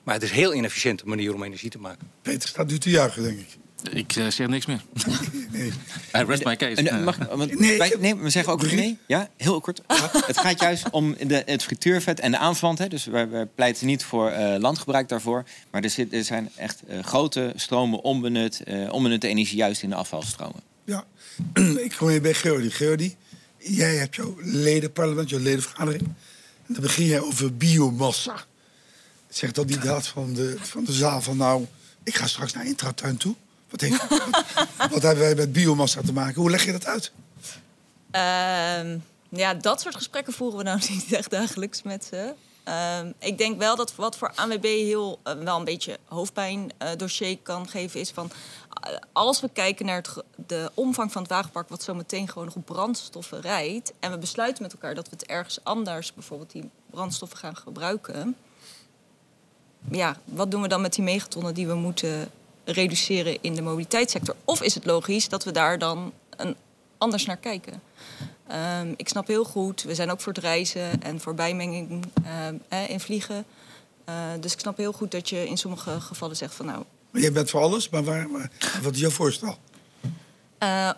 Maar het is een heel inefficiënte manier om energie te maken. Peter staat nu te juichen, denk ik. Ik eh, zeg niks meer. Nee. I rest my case. En, eh, Eh, mag, want Nee, wij, we zeggen ook nee. Ja, heel kort. het gaat juist om de, het frituurvet en de aanverwant. Hè. Dus wij, wij pleiten niet voor eh, landgebruik daarvoor. Maar er, zit, er zijn echt eh, grote stromen onbenut, eh, onbenutte energie juist in de afvalstromen. Ik kom hier bij Geordi. Geordi, jij hebt jouw ledenparlement, jouw ledenvergadering. En dan begin jij over biomassa. Zegt dan die daad van de, van de zaal van nou, ik ga straks naar Intratuin toe. Wat, heeft, wat, wat hebben wij met biomassa te maken? Hoe leg je dat uit? Ehm, ja, dat soort gesprekken voeren we nou niet echt dagelijks met ze. Ehm, ik denk wel dat wat voor ANWB heel eh, wel een beetje hoofdpijn dossier kan geven is van als we kijken naar de omvang van het wagenpark wat zo meteen gewoon nog op brandstoffen rijdt en we besluiten met elkaar dat we het ergens anders bijvoorbeeld die brandstoffen gaan gebruiken. Ja, wat doen we dan met die megatonnen die we moeten reduceren in de mobiliteitssector? Of is het logisch dat we daar dan een, anders naar kijken? Ehm, ik snap heel goed, we zijn ook voor het reizen en voor bijmenging ehm, eh, in vliegen. Eh, dus ik snap heel goed dat je in sommige gevallen zegt van nou, jij bent voor alles, maar wat is jouw voorstel? eh,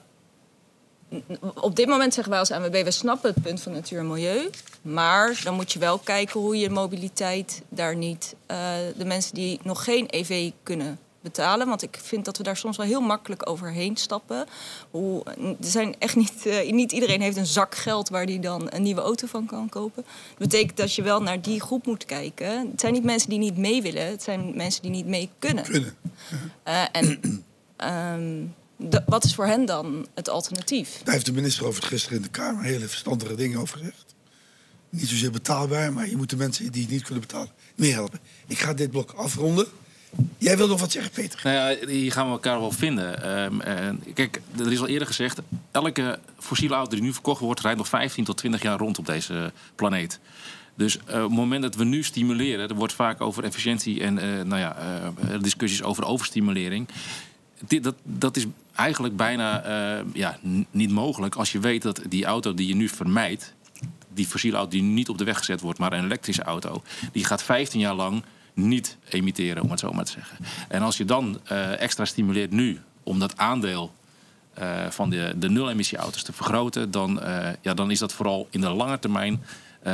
op dit moment zeggen wij als ANWB, we snappen het punt van natuur en milieu. Maar dan moet je wel kijken hoe je mobiliteit daar niet... eh, de mensen die nog geen EV kunnen betalen. Want ik vind dat we daar soms wel heel makkelijk overheen stappen. Hoe, er zijn echt niet, eh, niet iedereen heeft een zak geld waar die dan een nieuwe auto van kan kopen. Dat betekent dat je wel naar die groep moet kijken. Het zijn niet mensen die niet mee willen, het zijn mensen die niet mee kunnen. Kunnen. Eh, en ehm, de- wat is voor hen dan het alternatief? Daar heeft de minister over het gisteren in de Kamer hele verstandige dingen over gezegd. Niet zozeer betaalbaar, maar je moet de mensen die het niet kunnen betalen meehelpen. Ik ga dit blok afronden. Jij wil nog wat zeggen, Peter? Nou ja, hier gaan we elkaar wel vinden. Ehm, kijk, er is al eerder gezegd... elke fossiele auto die nu verkocht wordt... rijdt nog 15 tot 20 jaar rond op deze planeet. Dus eh, op het moment dat we nu stimuleren... er wordt vaak over efficiëntie en eh, nou ja, eh, discussies over overstimulering... Dit, dat, dat is eigenlijk bijna ja, niet mogelijk... als je weet dat die auto die je nu vermijdt... die fossiele auto die niet op de weg gezet wordt... maar een elektrische auto... die gaat 15 jaar lang niet emitteren, om het zo maar te zeggen. En als je dan eh, extra stimuleert nu om dat aandeel eh, van de, de nul-emissie-auto's te vergroten, dan, eh, ja, dan is dat vooral in de lange termijn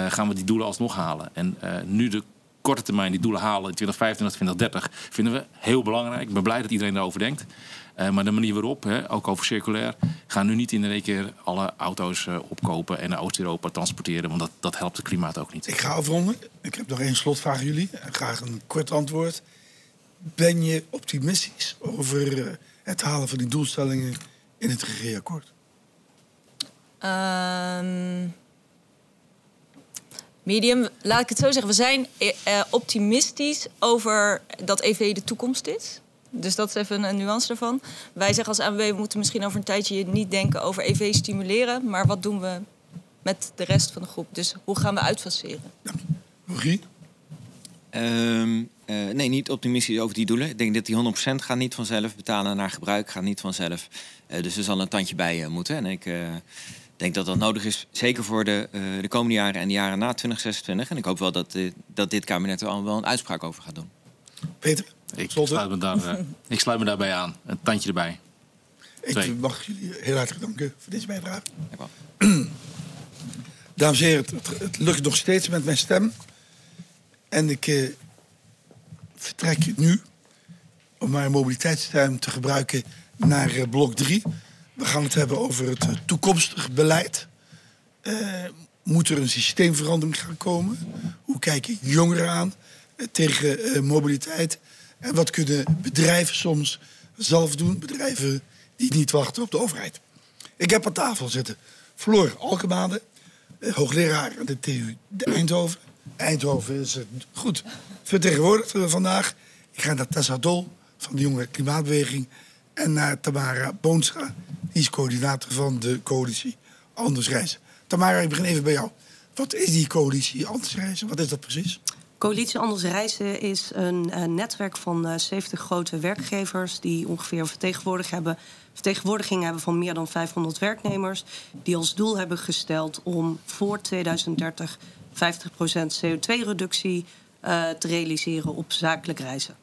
gaan we die doelen alsnog halen. En nu de korte termijn die doelen halen in 2025, 2030, vinden we heel belangrijk. Ik ben blij dat iedereen daarover denkt. Eh, maar de manier waarop, hè, ook over circulair, gaan nu niet in één keer alle auto's eh, opkopen en naar Oost-Europa transporteren, want dat, dat helpt het klimaat ook niet. Ik ga afronden. Ik heb nog één slotvraag aan jullie. Graag een kort antwoord. Ben je optimistisch over eh, het halen van die doelstellingen in het regeerakkoord? Ehm, medium, laat ik het zo zeggen. We zijn optimistisch over dat EV de toekomst is. Dus dat is even een nuance ervan. Wij zeggen als ANWB, we moeten misschien over een tijdje niet denken over EV stimuleren. Maar wat doen we met de rest van de groep? Dus hoe gaan we uitfaseren? Rogier? Ehm, eh, nee, niet optimistisch over die doelen. Ik denk dat die 100% gaat niet vanzelf betalen naar gebruik, gaat niet vanzelf. Eh, dus er zal een tandje bij eh, moeten. En ik eh, denk dat dat nodig is, zeker voor de, eh, de komende jaren en de jaren na 2026. En ik hoop wel dat, eh, dat dit kabinet er al wel een uitspraak over gaat doen. Peter? Ik sluit, me daar, eh, ik sluit me daarbij aan. Een tandje erbij. Ik mag jullie heel hartelijk danken voor deze bijdrage. Dames en heren, het, het- lukt nog steeds met mijn stem. En ik eh, vertrek nu om mijn mobiliteitstuin te gebruiken naar eh, blok 3. We gaan het hebben over het eh, toekomstig beleid. Moet er een systeemverandering gaan komen? Hoe kijken jongeren aan tegen mobiliteit? En wat kunnen bedrijven soms zelf doen? Bedrijven die niet wachten op de overheid. Ik heb aan tafel zitten Floor Alkemade, eh, hoogleraar aan de TU Eindhoven. Eindhoven is eh, goed vertegenwoordigd eh, vandaag. Ik ga naar Tessa Dol van de Jonge Klimaatbeweging. En naar Tamara Boonstra, die is coördinator van de coalitie Anders Reizen. Tamara, ik begin even bij jou. Wat is die coalitie Anders Reizen? Wat is dat precies? Coalitie Anders Reizen is een, een netwerk van uh, 70 grote werkgevers die ongeveer een vertegenwoordiging hebben, vertegenwoordiging hebben van meer dan 500 werknemers. Die als doel hebben gesteld om voor 2030 50% CO2-reductie uh, te realiseren op zakelijk reizen.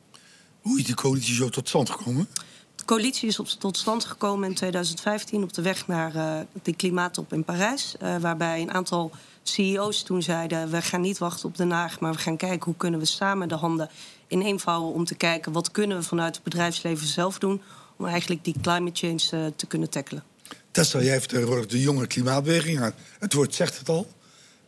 Hoe is die coalitie zo tot stand gekomen? De coalitie is op, tot stand gekomen in 2015 op de weg naar uh, de klimaattop in Parijs. Waarbij een aantal CEO's toen zeiden... we gaan niet wachten op Den Haag, maar we gaan kijken... hoe kunnen we samen de handen ineenvouwen om te kijken... wat kunnen we vanuit het bedrijfsleven zelf doen... om eigenlijk die climate change uh, te kunnen tackelen. Tessa, jij vertegenwoordigt de jonge klimaatbeweging. Het woord zegt het al.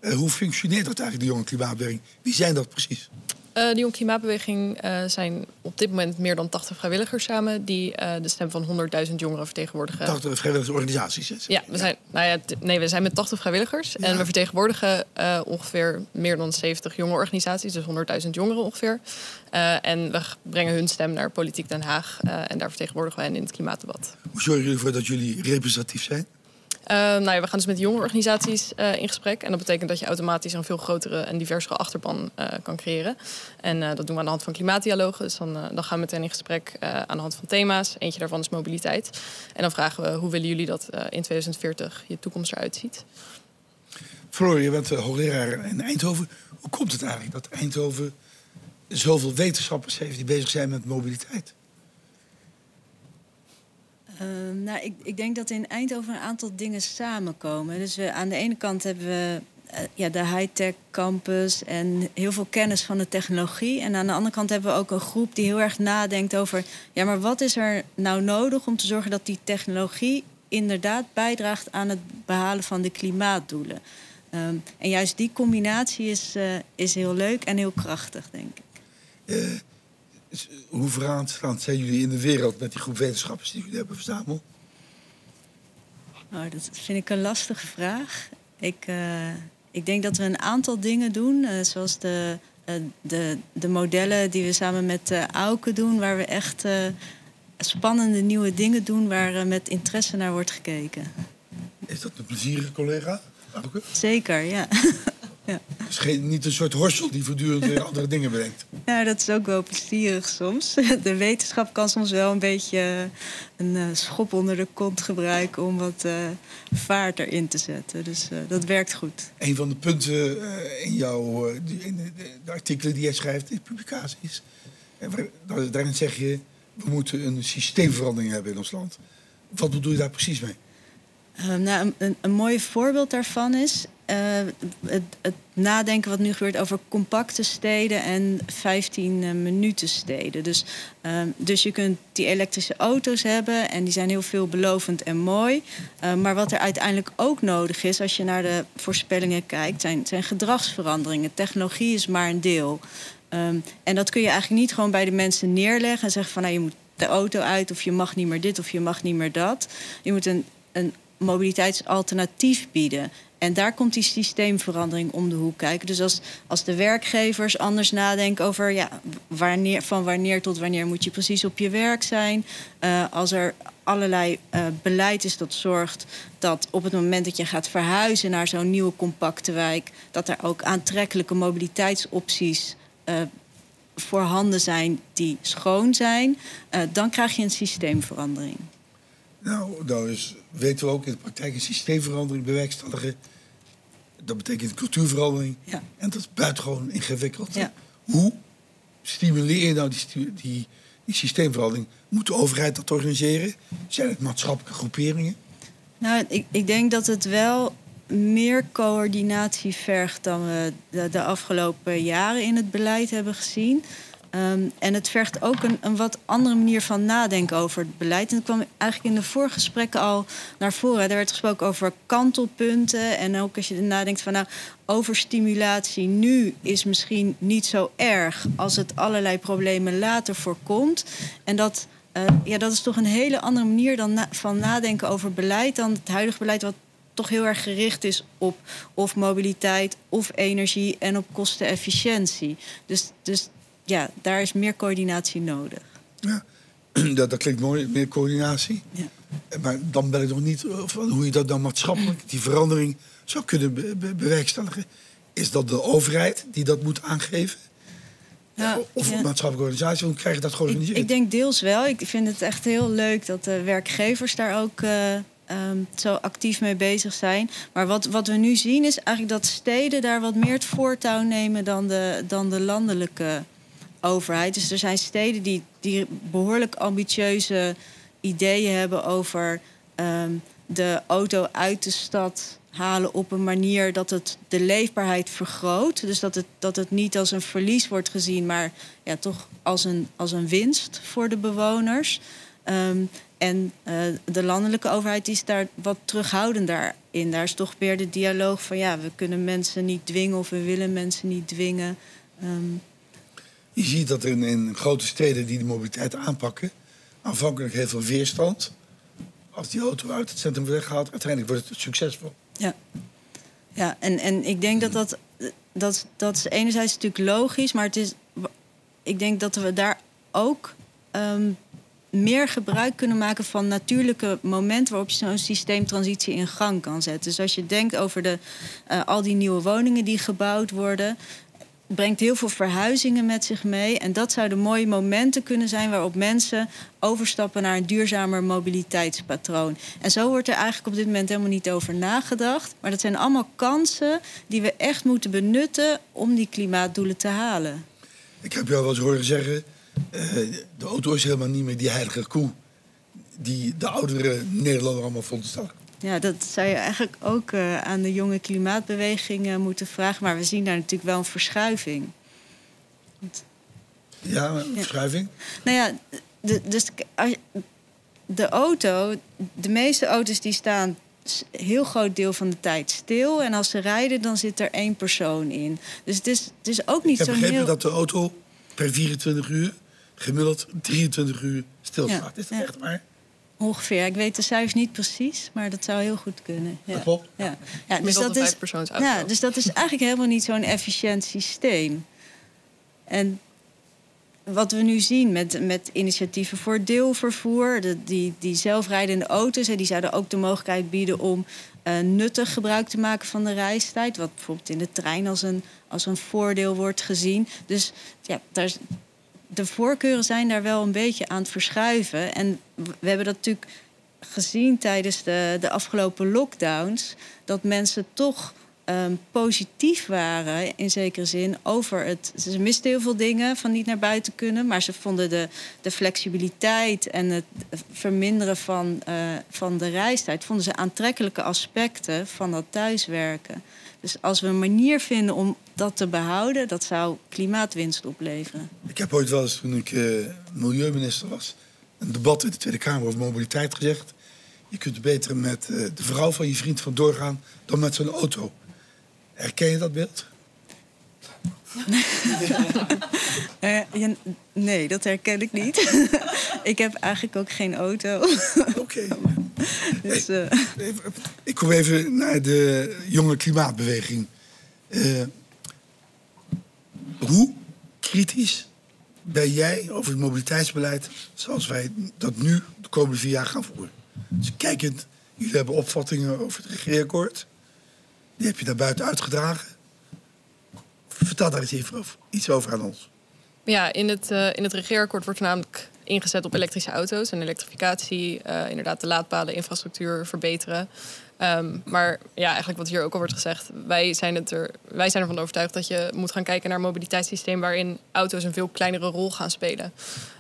Uh, hoe functioneert dat eigenlijk, de jonge klimaatbeweging? Wie zijn dat precies? Uh, de Jong Klimaatbeweging uh, zijn op dit moment meer dan 80 vrijwilligers samen... die uh, de stem van 100.000 jongeren vertegenwoordigen. 80 vrijwilligersorganisaties? Ja, we zijn, nou ja, nee, we zijn met 80 vrijwilligers. Ja. En we vertegenwoordigen ongeveer meer dan 70 jonge organisaties. Dus 100.000 jongeren ongeveer. en we brengen hun stem naar Politiek Den Haag. en daar vertegenwoordigen wij in het klimaatdebat. Hoe zorgen jullie ervoor dat jullie representatief zijn? Uh, nou ja, we gaan dus met jonge organisaties uh, in gesprek. En dat betekent dat je automatisch een veel grotere en diversere achterban uh, kan creëren. En dat doen we aan de hand van klimaatdialogen. Dus dan, dan gaan we meteen in gesprek aan de hand van thema's. Eentje daarvan is mobiliteit. En dan vragen we hoe willen jullie dat in 2040 je toekomst eruit ziet. Floor, je bent hoogleraar in Eindhoven. Hoe komt het eigenlijk dat Eindhoven zoveel wetenschappers heeft die bezig zijn met mobiliteit? Uh, nou, ik, ik, denk dat in Eindhoven een aantal dingen samenkomen. Dus we, aan de ene kant hebben we uh, ja, de high-tech campus en heel veel kennis van de technologie. En aan de andere kant hebben we ook een groep die heel erg nadenkt over... ja, maar wat is er nou nodig om te zorgen dat die technologie inderdaad bijdraagt aan het behalen van de klimaatdoelen? Um, en juist die combinatie is, uh, is heel leuk en heel krachtig, denk ik. Hoe vooraanstaand zijn jullie in de wereld met die groep wetenschappers die jullie hebben verzameld? Nou, dat vind ik een lastige vraag. Ik, uh, ik denk dat we een aantal dingen doen, uh, zoals de, uh, de, de modellen die we samen met Auken doen, waar we echt spannende nieuwe dingen doen waar met interesse naar wordt gekeken. Is dat een plezierige collega? Auken? Zeker, ja. Ja. Het is geen, niet een soort horsel die voortdurend weer andere dingen brengt. Ja, dat is ook wel plezierig soms. De wetenschap kan soms wel een beetje een uh, schop onder de kont gebruiken om wat uh, vaart erin te zetten. Dus uh, dat werkt goed. Een van de punten in jouw in de, artikelen die jij schrijft in publicaties, daarin zeg je we moeten een systeemverandering hebben in ons land. Wat bedoel je daar precies mee? nou, een, een mooi voorbeeld daarvan is het, het, nadenken wat nu gebeurt over compacte steden en 15 uh, minuten steden. Dus, uh, dus je kunt die elektrische auto's hebben en die zijn heel veelbelovend en mooi. maar wat er uiteindelijk ook nodig is, als je naar de voorspellingen kijkt, zijn, zijn gedragsveranderingen. Technologie is maar een deel. Um, en dat kun je eigenlijk niet gewoon bij de mensen neerleggen en zeggen van nou, je moet de auto uit of je mag niet meer dit of je mag niet meer dat. Je moet een, een mobiliteitsalternatief bieden. En daar komt die systeemverandering om de hoek kijken. Dus als, als de werkgevers anders nadenken over ja, wanneer, van wanneer tot wanneer moet je precies op je werk zijn. Uh, als er allerlei uh, beleid is dat zorgt dat op het moment dat je gaat verhuizen naar zo'n nieuwe compacte wijk, dat er ook aantrekkelijke mobiliteitsopties uh, voorhanden zijn die schoon zijn, dan krijg je een systeemverandering. Nou, nou is, weten we ook in de praktijk een systeemverandering bewerkstelligen. Dat betekent cultuurverandering. Ja. En dat is buitengewoon ingewikkeld. Ja. Hoe stimuleer je nou die, die, die systeemverandering? Moet de overheid dat organiseren? Zijn het maatschappelijke groeperingen? Nou, ik, ik denk dat het wel meer coördinatie vergt dan we de, de afgelopen jaren in het beleid hebben gezien. Um, en het vergt ook een, een, wat andere manier van nadenken over het beleid. En dat kwam eigenlijk in de voorgesprekken al naar voren. Er werd gesproken over kantelpunten. En ook als je nadenkt van nou, overstimulatie nu is misschien niet zo erg als het allerlei problemen later voorkomt. En dat, uh, ja, dat is toch een hele andere manier dan van nadenken over beleid dan het huidige beleid, wat toch heel erg gericht is op of mobiliteit of energie en op kostenefficiëntie. Dus, dus ja, daar is meer coördinatie nodig. Ja, dat, dat klinkt mooi, meer coördinatie. Ja. Maar dan ben ik nog niet van hoe je dat dan maatschappelijk, die verandering, zou kunnen be be bewerkstelligen. Is dat de overheid die dat moet aangeven? Ja, Of ja. een maatschappelijke organisatie, hoe krijg je dat Ik, georganiseerd? ik denk deels wel. Ik vind het echt heel leuk dat de werkgevers daar ook eh, ehm, zo actief mee bezig zijn. Maar wat, wat we nu zien is eigenlijk dat steden daar wat meer het voortouw nemen dan de, dan de landelijke overheid. Dus er zijn steden die, die behoorlijk ambitieuze ideeën hebben over ehm, de auto uit de stad halen op een manier dat het de leefbaarheid vergroot. Dus dat het, dat het niet als een verlies wordt gezien, maar ja, toch als een, als een winst voor de bewoners. Ehm, en eh, de landelijke overheid is daar wat terughoudender in. Daar is toch meer de dialoog van ja, we kunnen mensen niet dwingen of we willen mensen niet dwingen. Ehm, Je ziet dat er in, grote steden die de mobiliteit aanpakken, aanvankelijk heel veel weerstand. Als die auto uit het centrum wordt weggehaald, uiteindelijk wordt het succesvol. Ja, ja en, en ik denk dat dat, dat dat is enerzijds natuurlijk logisch, maar het is, ik denk dat we daar ook ehm, meer gebruik kunnen maken van natuurlijke momenten waarop je zo'n systeemtransitie in gang kan zetten. Dus als je denkt over de, eh, al die nieuwe woningen die gebouwd worden, brengt heel veel verhuizingen met zich mee. En dat zouden mooie momenten kunnen zijn waarop mensen overstappen naar een duurzamer mobiliteitspatroon. En zo wordt er eigenlijk op dit moment helemaal niet over nagedacht. Maar dat zijn allemaal kansen die we echt moeten benutten om die klimaatdoelen te halen. Ik heb jou wel eens horen zeggen, eh, de auto is helemaal niet meer die heilige koe die de oudere Nederlander allemaal vonden staan. Ja, dat zou je eigenlijk ook eh, aan de jonge klimaatbeweging eh, moeten vragen. Maar we zien daar natuurlijk wel een verschuiving. Ja, een verschuiving. Nou ja, de, dus de auto, de meeste auto's die staan heel groot deel van de tijd stil. En als ze rijden, dan zit er één persoon in. Dus het is, het is ook Ik niet heb zo'n begrepen heel... dat de auto per 24 uur gemiddeld 23 uur stilstaat. Ja, Is dat ja. echt waar? Ongeveer. Ik weet de cijfers niet precies, maar dat zou heel goed kunnen. Ja. Dat klopt. Ja. Ja, dus, Gemiddeld dat is, ja, dus dat is eigenlijk helemaal niet zo'n efficiënt systeem. En wat we nu zien met, met initiatieven voor deelvervoer, de, die, die zelfrijdende auto's, hè, die zouden ook de mogelijkheid bieden om eh, nuttig gebruik te maken van de reistijd. Wat bijvoorbeeld in de trein als een, als een voordeel wordt gezien. Dus ja, daar is, de voorkeuren zijn daar wel een beetje aan het verschuiven. En we hebben dat natuurlijk gezien tijdens de, de afgelopen lockdowns. Dat mensen toch ehm, positief waren, in zekere zin, over het. Ze misten heel veel dingen van niet naar buiten kunnen. Maar ze vonden de, de flexibiliteit en het verminderen van, eh, van de reistijd. vonden ze aantrekkelijke aspecten van dat thuiswerken. Dus als we een manier vinden om dat te behouden, dat zou klimaatwinst opleveren. Ik heb ooit wel eens, toen ik eh, milieuminister was, een debat in de Tweede Kamer over mobiliteit gezegd. Je kunt beter met eh, de vrouw van je vriend vandoor gaan dan met zo'n auto. Herken je dat beeld? Eh, ja, nee, dat herken ik niet. ik heb eigenlijk ook geen auto. Oké. dus, eh, Ik kom even naar de jonge klimaatbeweging. Eh, hoe kritisch ben jij over het mobiliteitsbeleid zoals wij dat nu de komende vier jaar gaan voeren? Dus kijkend, jullie hebben opvattingen over het regeerakkoord. Die heb je daar buiten uitgedragen. Vertel daar eens even over, iets over aan ons. Ja, in het, eh, in het regeerakkoord wordt voornamelijk ingezet op elektrische auto's en elektrificatie. eh, inderdaad, de laadpalen, infrastructuur verbeteren. Ehm, maar ja, eigenlijk wat hier ook al wordt gezegd, wij zijn, het er, wij zijn ervan overtuigd dat je moet gaan kijken naar een mobiliteitssysteem waarin auto's een veel kleinere rol gaan spelen.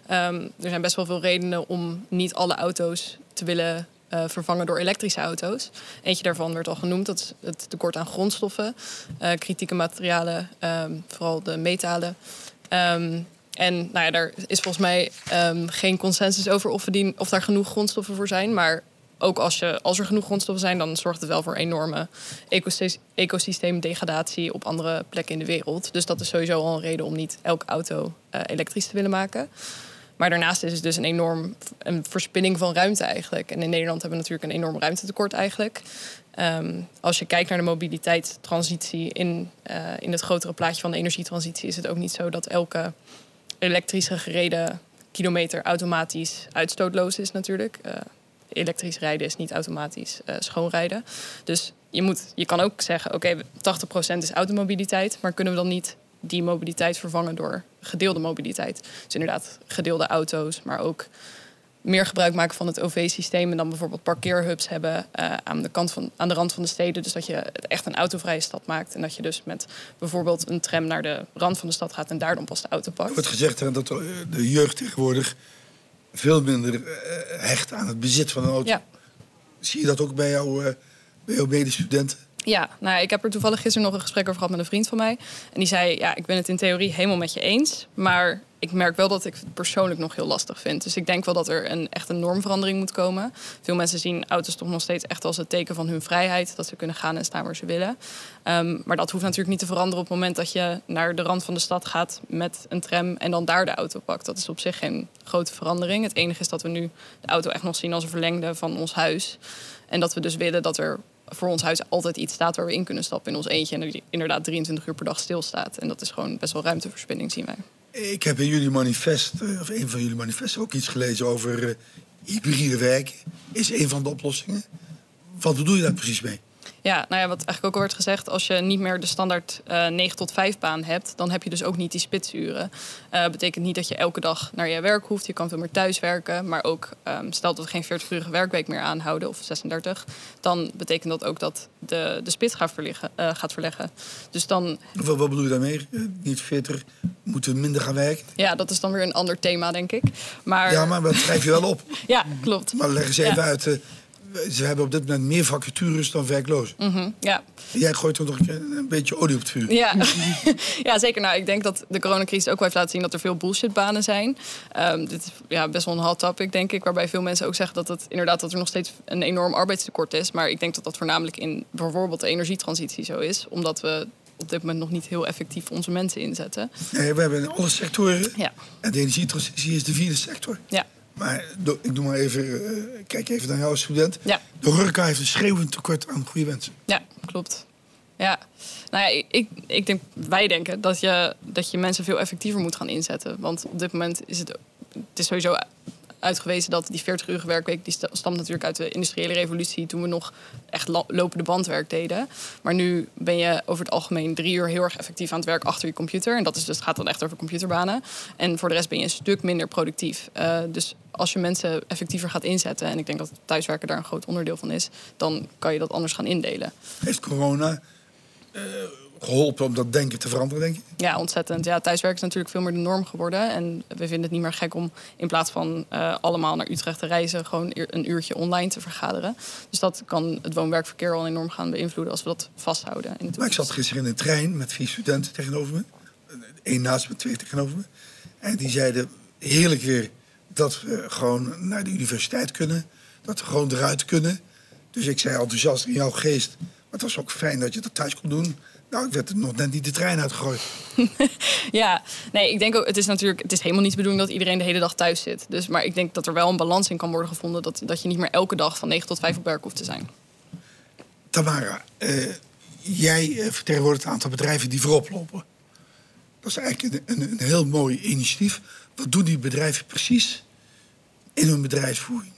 Ehm, er zijn best wel veel redenen om niet alle auto's te willen eh, vervangen door elektrische auto's. Eentje daarvan werd al genoemd, dat is het tekort aan grondstoffen, eh, kritieke materialen, ehm, vooral de metalen. Ehm, en nou ja, daar is volgens mij ehm, geen consensus over of, we die, of daar genoeg grondstoffen voor zijn. Maar ook als, je, als er genoeg grondstoffen zijn, dan zorgt het wel voor enorme ecosys- ecosysteemdegradatie op andere plekken in de wereld. Dus dat is sowieso al een reden om niet elke auto eh, elektrisch te willen maken. Maar daarnaast is het dus een enorm een verspilling van ruimte eigenlijk. En in Nederland hebben we natuurlijk een enorm ruimtetekort eigenlijk. Ehm, als je kijkt naar de mobiliteitstransitie in, eh, in het grotere plaatje van de energietransitie, is het ook niet zo dat elke elektrische gereden kilometer automatisch uitstootloos is natuurlijk. Eh, elektrisch rijden is niet automatisch eh, schoonrijden. Dus je, moet, je kan ook zeggen, oké, 80% is automobiliteit, maar kunnen we dan niet die mobiliteit vervangen door gedeelde mobiliteit. Dus inderdaad gedeelde auto's, maar ook meer gebruik maken van het OV-systeem en dan bijvoorbeeld parkeerhubs hebben uh, aan, de kant van, aan de rand van de steden. Dus dat je het echt een autovrije stad maakt. En dat je dus met bijvoorbeeld een tram naar de rand van de stad gaat en daar dan pas de auto pakt. Er wordt gezegd hè, dat de jeugd tegenwoordig veel minder uh, hecht aan het bezit van een auto. Ja. Zie je dat ook bij, jou, uh, bij jouw medestudenten? Ja, nou, ik heb er toevallig gisteren nog een gesprek over gehad met een vriend van mij. En die zei, ja, ik ben het in theorie helemaal met je eens. Maar ik merk wel dat ik het persoonlijk nog heel lastig vind. Dus ik denk wel dat er een, echt een normverandering moet komen. Veel mensen zien auto's toch nog steeds echt als het teken van hun vrijheid. Dat ze kunnen gaan en staan waar ze willen. Um, maar dat hoeft natuurlijk niet te veranderen op het moment dat je naar de rand van de stad gaat met een tram en dan daar de auto pakt. Dat is op zich geen grote verandering. Het enige is dat we nu de auto echt nog zien als een verlengde van ons huis. En dat we dus willen dat er voor ons huis altijd iets staat waar we in kunnen stappen in ons eentje. En die inderdaad 23 uur per dag stilstaat. En dat is gewoon best wel ruimteverspilling, zien wij. Ik heb in jullie manifest, eh, of een van jullie manifesten, ook iets gelezen over uh, hybride werken. Is een van de oplossingen. Wat bedoel je daar precies mee? Ja, nou ja, wat eigenlijk ook al werd gezegd, als je niet meer de standaard uh, eh, 9 tot 5 baan hebt, dan heb je dus ook niet die spitsuren. Dat uh, betekent niet dat je elke dag naar je werk hoeft. Je kan veel meer thuis werken. Maar ook, um, stel dat we geen 40-urige werkweek meer aanhouden, of 36, dan betekent dat ook dat de, de spits gaat, verleggen, uh, gaat verleggen. Dus dan... Wat, wat bedoel je daarmee? niet 40, moeten we minder gaan werken? Ja, dat is dan weer een ander thema, denk ik. Maar... Ja, maar dat schrijf je wel op. ja, klopt. Maar leg eens even ja. uit ze hebben op dit moment meer vacatures dan werklozen. Mm -hmm, ja. Jij gooit er nog een beetje olie op het vuur. Ja, ja zeker. Nou, ik denk dat de coronacrisis ook wel heeft laten zien dat er veel bullshitbanen zijn. Um, dit is ja, best wel een hot topic, denk ik. Waarbij veel mensen ook zeggen dat, het, inderdaad, dat er nog steeds een enorm arbeidstekort is. Maar ik denk dat dat voornamelijk in bijvoorbeeld de energietransitie zo is. Omdat we op dit moment nog niet heel effectief onze mensen inzetten. Nee, we hebben in alle sectoren. Ja. En de energietransitie is de vierde sector. Ja. Maar ik doe maar even, uh, kijk even naar jou als student. Ja. De horeca heeft een schreeuwend tekort aan goede mensen. Ja, klopt. Ja, nou ja, ik, ik denk, wij denken dat je, dat je mensen veel effectiever moet gaan inzetten. Want op dit moment is het, het is sowieso uitgewezen dat die 40-urige werkweek... die stamt natuurlijk uit de industriële revolutie... toen we nog echt lopende bandwerk deden. Maar nu ben je over het algemeen drie uur heel erg effectief aan het werk achter je computer. En dat is dus, gaat dan echt over computerbanen. En voor de rest ben je een stuk minder productief. Uh, dus als je mensen effectiever gaat inzetten... en ik denk dat thuiswerken daar een groot onderdeel van is... dan kan je dat anders gaan indelen. Heeft corona... Uh geholpen om dat denken te veranderen, denk je? Ja, ontzettend. Ja, thuiswerken is natuurlijk veel meer de norm geworden. En we vinden het niet meer gek om in plaats van uh, allemaal naar Utrecht te reizen... gewoon een uurtje online te vergaderen. Dus dat kan het woon-werkverkeer al enorm gaan beïnvloeden... als we dat vasthouden. In maar ik zat gisteren in een trein met vier studenten tegenover me. Eén naast me, twee tegenover me. En die zeiden heerlijk weer dat we gewoon naar de universiteit kunnen. Dat we gewoon eruit kunnen. Dus ik zei enthousiast in jouw geest... Maar het was ook fijn dat je dat thuis kon doen. Nou, ik werd er nog net niet de trein uitgegooid. ja, nee, ik denk ook, het is natuurlijk, het is helemaal niet de bedoeling dat iedereen de hele dag thuis zit. Dus, maar ik denk dat er wel een balans in kan worden gevonden dat, dat je niet meer elke dag van 9 tot 5 op werk hoeft te zijn. Tamara, uh, jij vertegenwoordigt een aantal bedrijven die voorop lopen. Dat is eigenlijk een, een, een heel mooi initiatief. Wat doen die bedrijven precies in hun bedrijfsvoering?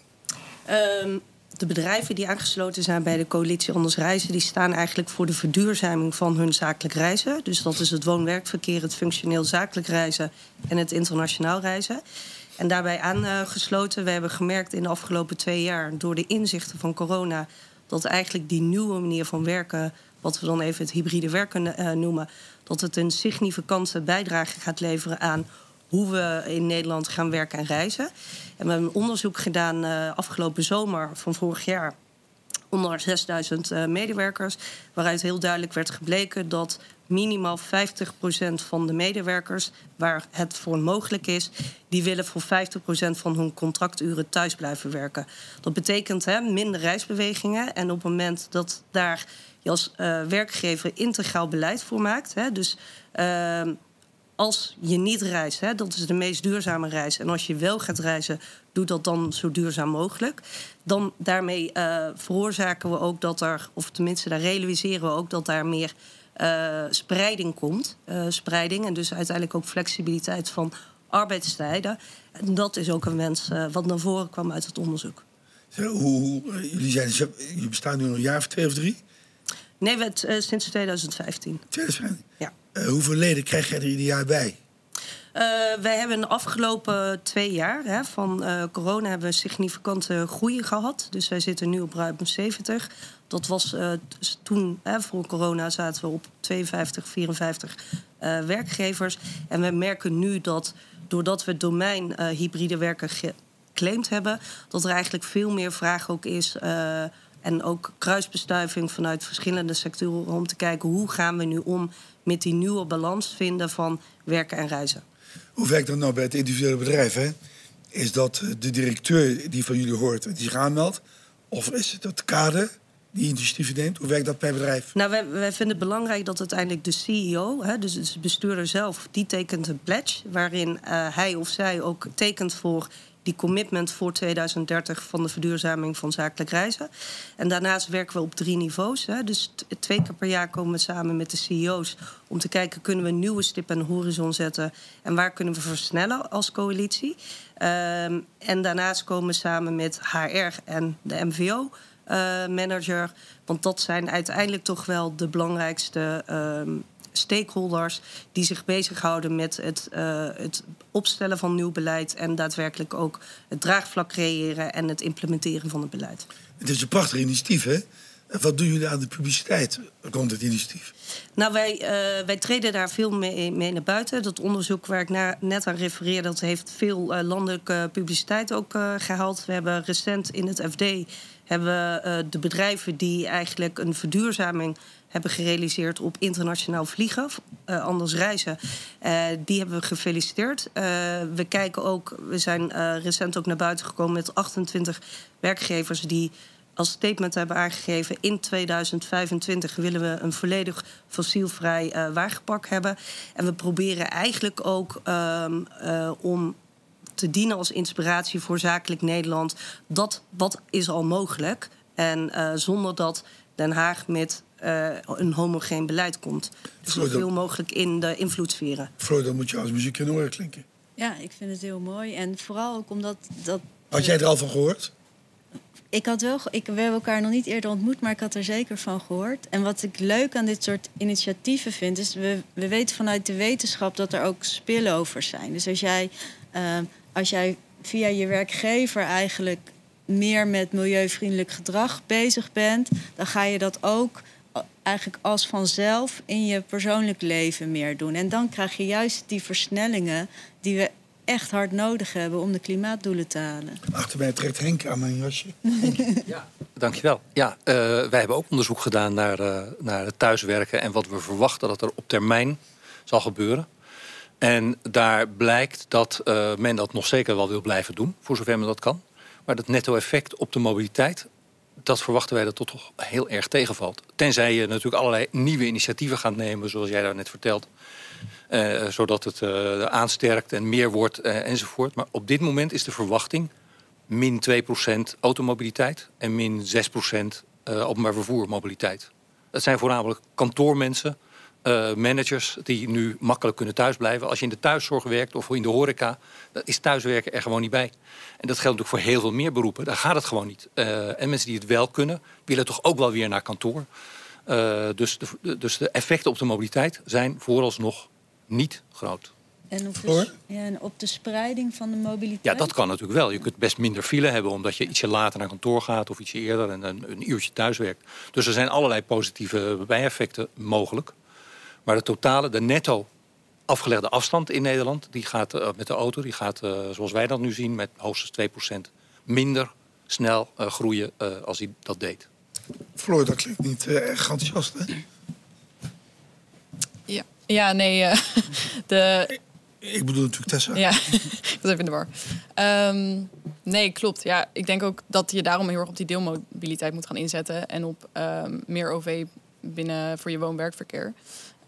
Um, de bedrijven die aangesloten zijn bij de coalitie Anders Reizen... die staan eigenlijk voor de verduurzaming van hun zakelijk reizen. Dus dat is het woon-werkverkeer, het functioneel zakelijk reizen... en het internationaal reizen. En daarbij aangesloten, we hebben gemerkt in de afgelopen twee jaar... door de inzichten van corona, dat eigenlijk die nieuwe manier van werken... wat we dan even het hybride werken uh, noemen... dat het een significante bijdrage gaat leveren aan hoe we in Nederland gaan werken en reizen. En we hebben een onderzoek gedaan uh, afgelopen zomer van vorig jaar onder 6000 uh, medewerkers, waaruit heel duidelijk werd gebleken dat minimaal 50% van de medewerkers, waar het voor mogelijk is, die willen voor 50% van hun contracturen thuis blijven werken. Dat betekent hè, minder reisbewegingen. En op het moment dat daar je als uh, werkgever integraal beleid voor maakt, hè, dus uh, als je niet reist, hè, dat is de meest duurzame reis. En als je wel gaat reizen, doe dat dan zo duurzaam mogelijk. Dan daarmee uh, veroorzaken we ook dat er, of tenminste daar realiseren we ook dat daar meer uh, spreiding komt. Uh, spreiding en dus uiteindelijk ook flexibiliteit van arbeidstijden. En dat is ook een wens wat naar voren kwam uit het onderzoek. Zo, hoe, jullie zijn, je bestaat nu nog een jaar of twee of drie? Nee, we het, sinds 2015. 2015? Ja. Eh, hoeveel leden krijg jij er ieder jaar bij? Uh, wij hebben de afgelopen twee jaar hè, van uh, corona hebben we significante groei gehad. Dus wij zitten nu op ruim 70. Dat was toen, hè, voor corona zaten we op 52, 54 werkgevers. En we merken nu dat doordat we het domein hybride werken geclaimd hebben... dat er eigenlijk veel meer vraag ook is... en ook kruisbestuiving vanuit verschillende sectoren... om te kijken hoe gaan we nu om met die nieuwe balans vinden van werken en reizen. Hoe werkt dat nou bij het individuele bedrijf? Hè? Is dat de directeur die van jullie hoort, die zich aanmeldt? Of is het het kader die initiatieven neemt? Hoe werkt dat per bedrijf? Nou, wij, wij vinden het belangrijk dat uiteindelijk de CEO, hè, dus de bestuurder zelf, die tekent een pledge. Waarin uh, hij of zij ook tekent voor die commitment voor 2030 van de verduurzaming van zakelijk reizen. En daarnaast werken we op drie niveaus. Hè. Dus twee keer per jaar komen we samen met de CEO's om te kijken, kunnen we nieuwe stippen en horizon zetten en waar kunnen we versnellen als coalitie. Um, en daarnaast komen we samen met HR en de MVO. Uh, manager. Want dat zijn uiteindelijk toch wel de belangrijkste um, stakeholders die zich bezighouden met het, uh, het opstellen van nieuw beleid en daadwerkelijk ook het draagvlak creëren en het implementeren van het beleid. Het is een prachtig initiatief, hè? Wat doen jullie aan de publiciteit rond het initiatief? Nou, wij, uh, wij treden daar veel mee, mee, naar buiten. Dat onderzoek waar ik na, net aan refereer, dat heeft veel uh, landelijke publiciteit ook uh, gehaald. We hebben recent in het FD hebben de bedrijven die eigenlijk een verduurzaming hebben gerealiseerd op internationaal vliegen, uh, anders reizen. Uh, die hebben we gefeliciteerd. Uh, we kijken ook, we zijn recent ook naar buiten gekomen met 28 werkgevers die als statement hebben aangegeven... in 2025 willen we een volledig fossielvrij uh, hebben. En we proberen eigenlijk ook uh, om te dienen als inspiratie voor zakelijk Nederland... dat wat is al mogelijk en zonder dat Den Haag met uh, een homogeen beleid komt. Dus zoveel mogelijk in de invloedssferen. Floor, dan moet je als muziek in oren klinken. Ja, ik vind het heel mooi. En vooral ook omdat... Dat, had jij er al van gehoord? Ik had wel, ik, we hebben elkaar nog niet eerder ontmoet, maar ik had er zeker van gehoord. En wat ik leuk aan dit soort initiatieven vind, is we, we weten vanuit de wetenschap dat er ook spillovers zijn. Dus als jij, uh, als jij via je werkgever eigenlijk meer met milieuvriendelijk gedrag bezig bent, dan ga je dat ook eigenlijk als vanzelf in je persoonlijk leven meer doen. En dan krijg je juist die versnellingen die we echt hard nodig hebben om de klimaatdoelen te halen. Achter mij trekt Henk aan mijn jasje. ja, dankjewel. Ja, uh, wij hebben ook onderzoek gedaan naar, uh, naar het thuiswerken en wat we verwachten dat er op termijn zal gebeuren. En daar blijkt dat uh, men dat nog zeker wel wil blijven doen, voor zover men dat kan. Maar het netto-effect op de mobiliteit dat verwachten wij dat dat toch heel erg tegenvalt. Tenzij je natuurlijk allerlei nieuwe initiatieven gaat nemen, zoals jij daar net vertelt. Uh, zodat het uh, aansterkt en meer wordt uh, enzovoort. Maar op dit moment is de verwachting min 2% automobiliteit en min 6% openbaar vervoer mobiliteit. Dat zijn voornamelijk kantoormensen, managers die nu makkelijk kunnen thuisblijven. Als je in de thuiszorg werkt of in de horeca, dan is thuiswerken er gewoon niet bij. En dat geldt natuurlijk voor heel veel meer beroepen. Daar gaat het gewoon niet. Uh, en mensen die het wel kunnen, willen toch ook wel weer naar kantoor. Uh, dus, de, dus de effecten op de mobiliteit zijn vooralsnog niet groot. En op, de, ja, en op de spreiding van de mobiliteit? Ja, dat kan natuurlijk wel. Je kunt best minder file hebben omdat je ietsje later naar kantoor gaat of ietsje eerder en een, een uurtje thuis werkt. Dus er zijn allerlei positieve bijeffecten mogelijk. Maar de totale, de netto afgelegde afstand in Nederland, die gaat uh, met de auto, die gaat uh, zoals wij dat nu zien, met hoogstens 2% minder snel uh, groeien als hij dat deed. Floor, dat klinkt niet erg enthousiast, hè? Ja, ja nee. de... Ik, ik bedoel natuurlijk Tessa. Ja, ik was even in de war. Um, nee, klopt. Ja, ik denk ook dat je daarom heel erg op die deelmobiliteit moet gaan inzetten. En op um, meer OV binnen voor je woon-werkverkeer.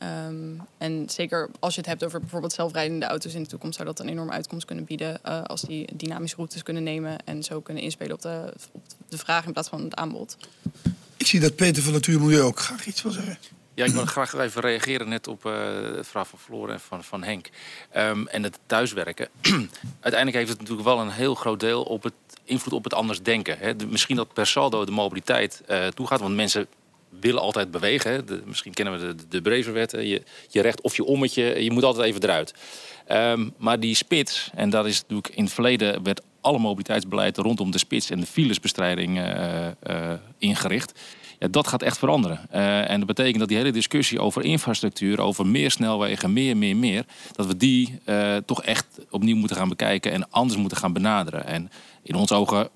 Um, en zeker als je het hebt over bijvoorbeeld zelfrijdende auto's in de toekomst, zou dat een enorme uitkomst kunnen bieden. Uh, als die dynamische routes kunnen nemen en zo kunnen inspelen op de, op de vraag in plaats van het aanbod. Ik zie dat Peter van Natuur Milieu ook graag iets wil zeggen. Ja, ik wil graag even reageren net op uh, het vraag van Floor en van, van Henk. Um, en het thuiswerken. Uiteindelijk heeft het natuurlijk wel een heel groot deel op het invloed op het anders denken. Hè. De, misschien dat per saldo de mobiliteit uh, toegaat, want mensen willen altijd bewegen. Misschien kennen we de, de. Je, je recht of je ommetje, je moet altijd even eruit. Ehm, maar die spits, en dat is natuurlijk in het verleden werd alle mobiliteitsbeleid rondom de spits en de filesbestrijding uh, uh, ingericht. Ja, dat gaat echt veranderen. Uh, en dat betekent dat die hele discussie over infrastructuur, over meer snelwegen, meer, meer, meer, dat we die toch echt opnieuw moeten gaan bekijken en anders moeten gaan benaderen. En in onze ogen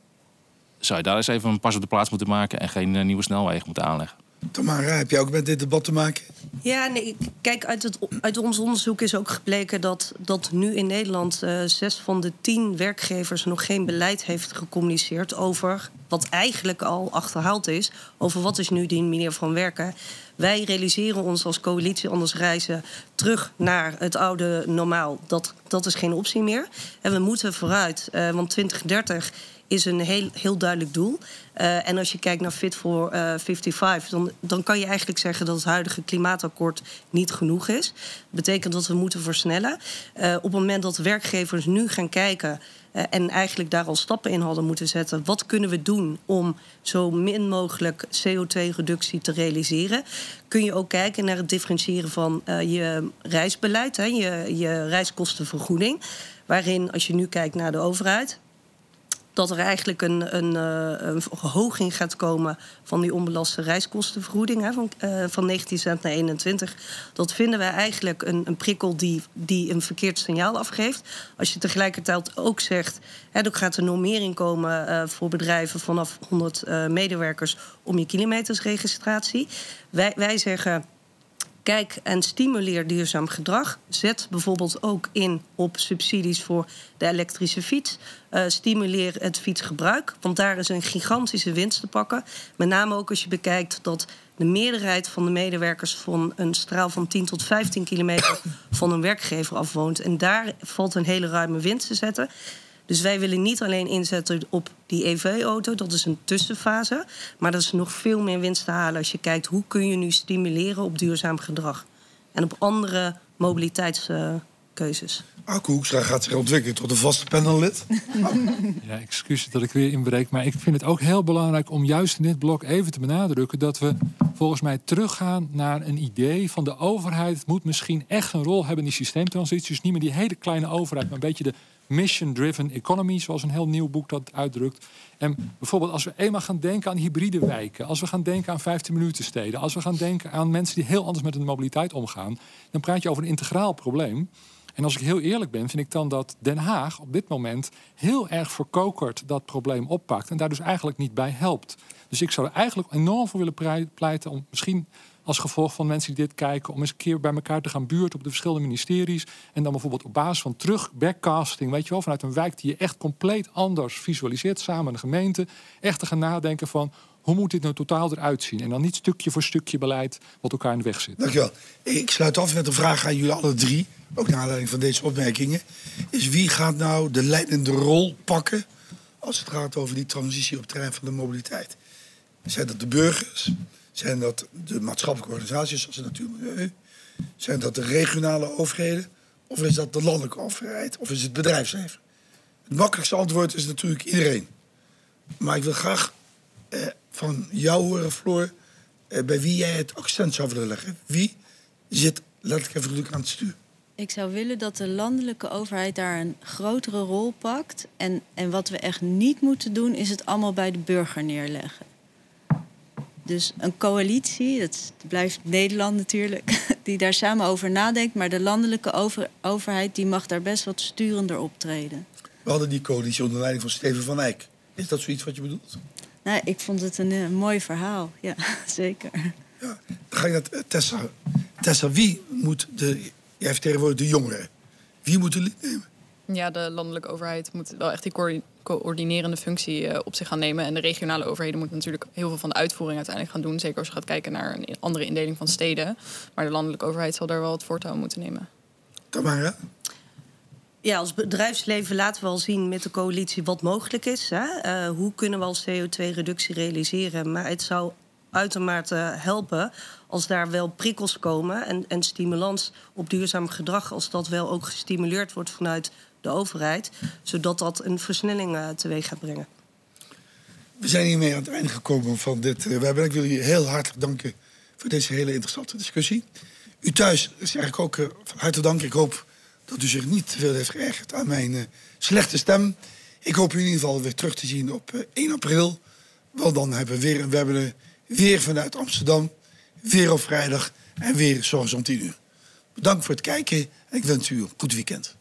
zou je daar eens even een pas op de plaats moeten maken en geen nieuwe snelwegen moeten aanleggen. Tamara, heb jij ook met dit debat te maken? Ja, nee, kijk, uit, het, uit ons onderzoek is ook gebleken dat, dat nu in Nederland uh, zes van de tien werkgevers nog geen beleid heeft gecommuniceerd over wat eigenlijk al achterhaald is, over wat is nu die manier van werken. Wij realiseren ons als coalitie anders reizen terug naar het oude normaal. Dat, dat is geen optie meer. En we moeten vooruit, uh, want 2030 is een heel, heel duidelijk doel. Uh, en als je kijkt naar Fit for uh, 55, dan, dan kan je eigenlijk zeggen dat het huidige klimaatakkoord niet genoeg is. Dat betekent dat we moeten versnellen. Uh, op het moment dat werkgevers nu gaan kijken en eigenlijk daar al stappen in hadden moeten zetten. Wat kunnen we doen om zo min mogelijk CO2-reductie te realiseren? Kun je ook kijken naar het differentiëren van je reisbeleid, hè, je, je reiskostenvergoeding. Waarin, als je nu kijkt naar de overheid, dat er eigenlijk een, een, uh, een verhoging gaat komen van die onbelaste reiskostenvergoeding hè, van, uh, van 19 cent naar 21. Dat vinden wij eigenlijk een, een prikkel die, die een verkeerd signaal afgeeft. Als je tegelijkertijd ook zegt, hè, er gaat een normering komen uh, voor bedrijven vanaf 100 medewerkers om je kilometersregistratie. Wij, wij zeggen Kijk en stimuleer duurzaam gedrag. Zet bijvoorbeeld ook in op subsidies voor de elektrische fiets. Uh, stimuleer het fietsgebruik, want daar is een gigantische winst te pakken. Met name ook als je bekijkt dat de meerderheid van de medewerkers van een straal van 10 tot 15 kilometer van een werkgever afwoont. En daar valt een hele ruime winst te zetten. Dus wij willen niet alleen inzetten op die EV-auto, dat is een tussenfase. Maar dat is nog veel meer winst te halen als je kijkt hoe kun je nu stimuleren op duurzaam gedrag. En op andere mobiliteitskeuzes. Uh, Arco Hoekstra gaat zich ontwikkelen tot een vaste panellid. ja, excuus dat ik weer inbreek. Maar ik vind het ook heel belangrijk om juist in dit blok even te benadrukken... dat we volgens mij teruggaan naar een idee van de overheid... moet misschien echt een rol hebben in die systeemtransitie. Dus niet meer die hele kleine overheid, maar een beetje de mission-driven economy, zoals een heel nieuw boek dat uitdrukt. En bijvoorbeeld als we eenmaal gaan denken aan hybride wijken, als we gaan denken aan 15 minuten steden, als we gaan denken aan mensen die heel anders met hun mobiliteit omgaan, dan praat je over een integraal probleem. En als ik heel eerlijk ben, vind ik dan dat Den Haag op dit moment heel erg verkokerd dat probleem oppakt en daar dus eigenlijk niet bij helpt. Dus ik zou er eigenlijk enorm voor willen pleiten om misschien als gevolg van mensen die dit kijken, om eens een keer bij elkaar te gaan buurten op de verschillende ministeries. En dan bijvoorbeeld op basis van terug backcasting, weet je wel, vanuit een wijk die je echt compleet anders visualiseert, samen de gemeente, echt te gaan nadenken van hoe moet dit nou totaal eruit zien? En dan niet stukje voor stukje beleid wat elkaar in de weg zit. Dankjewel. Ik sluit af met een vraag aan jullie alle drie, ook naar aanleiding van deze opmerkingen. Is wie gaat nou de leidende rol pakken als het gaat over die transitie op het terrein van de mobiliteit? Zijn dat de burgers? Zijn dat de maatschappelijke organisaties zoals de Natuurmilieu? Zijn dat de regionale overheden? Of is dat de landelijke overheid? Of is het bedrijfsleven? Het makkelijkste antwoord is natuurlijk iedereen. Maar ik wil graag eh, van jou horen, Floor, eh, bij wie jij het accent zou willen leggen. Wie zit letterlijk even aan het stuur? Ik zou willen dat de landelijke overheid daar een grotere rol pakt. En, en wat we echt niet moeten doen, is het allemaal bij de burger neerleggen. Dus een coalitie, dat blijft Nederland natuurlijk, die daar samen over nadenkt. Maar de landelijke over, overheid die mag daar best wat sturender optreden. We hadden die coalitie onder leiding van Steven van Eyck. Is dat zoiets wat je bedoelt? Nou, ik vond het een, een mooi verhaal, ja, zeker. Ja, dan ga ik naar Tessa. Tessa, wie moet de... Jij vertegenwoordigt de jongeren. Wie moet de nemen? Ja, de landelijke overheid moet wel echt die coördinerende functie uh, op zich gaan nemen. En de regionale overheden moeten natuurlijk heel veel van de uitvoering uiteindelijk gaan doen. Zeker als je gaat kijken naar een andere indeling van steden. Maar de landelijke overheid zal daar wel het voortouw moeten nemen. Tamara? Ja, als bedrijfsleven laten we al zien met de coalitie wat mogelijk is. Hè? Uh, hoe kunnen we al CO2-reductie realiseren? Maar het zou uitermate helpen als daar wel prikkels komen en, en stimulans op duurzaam gedrag, als dat wel ook gestimuleerd wordt vanuit de overheid, zodat dat een versnelling uh, teweeg gaat brengen. We zijn hiermee aan het einde gekomen van dit uh, webinar. Ik wil jullie heel hartelijk danken voor deze hele interessante discussie. U thuis zeg ik ook uh, van harte dank. Ik hoop dat u zich niet te veel heeft geërgerd aan mijn slechte stem. Ik hoop u in ieder geval weer terug te zien op 1 april. Want dan hebben we weer een webinar. Weer vanuit Amsterdam. Weer op vrijdag. En weer zorgens om 10 uur. Bedankt voor het kijken. En ik wens u een goed weekend.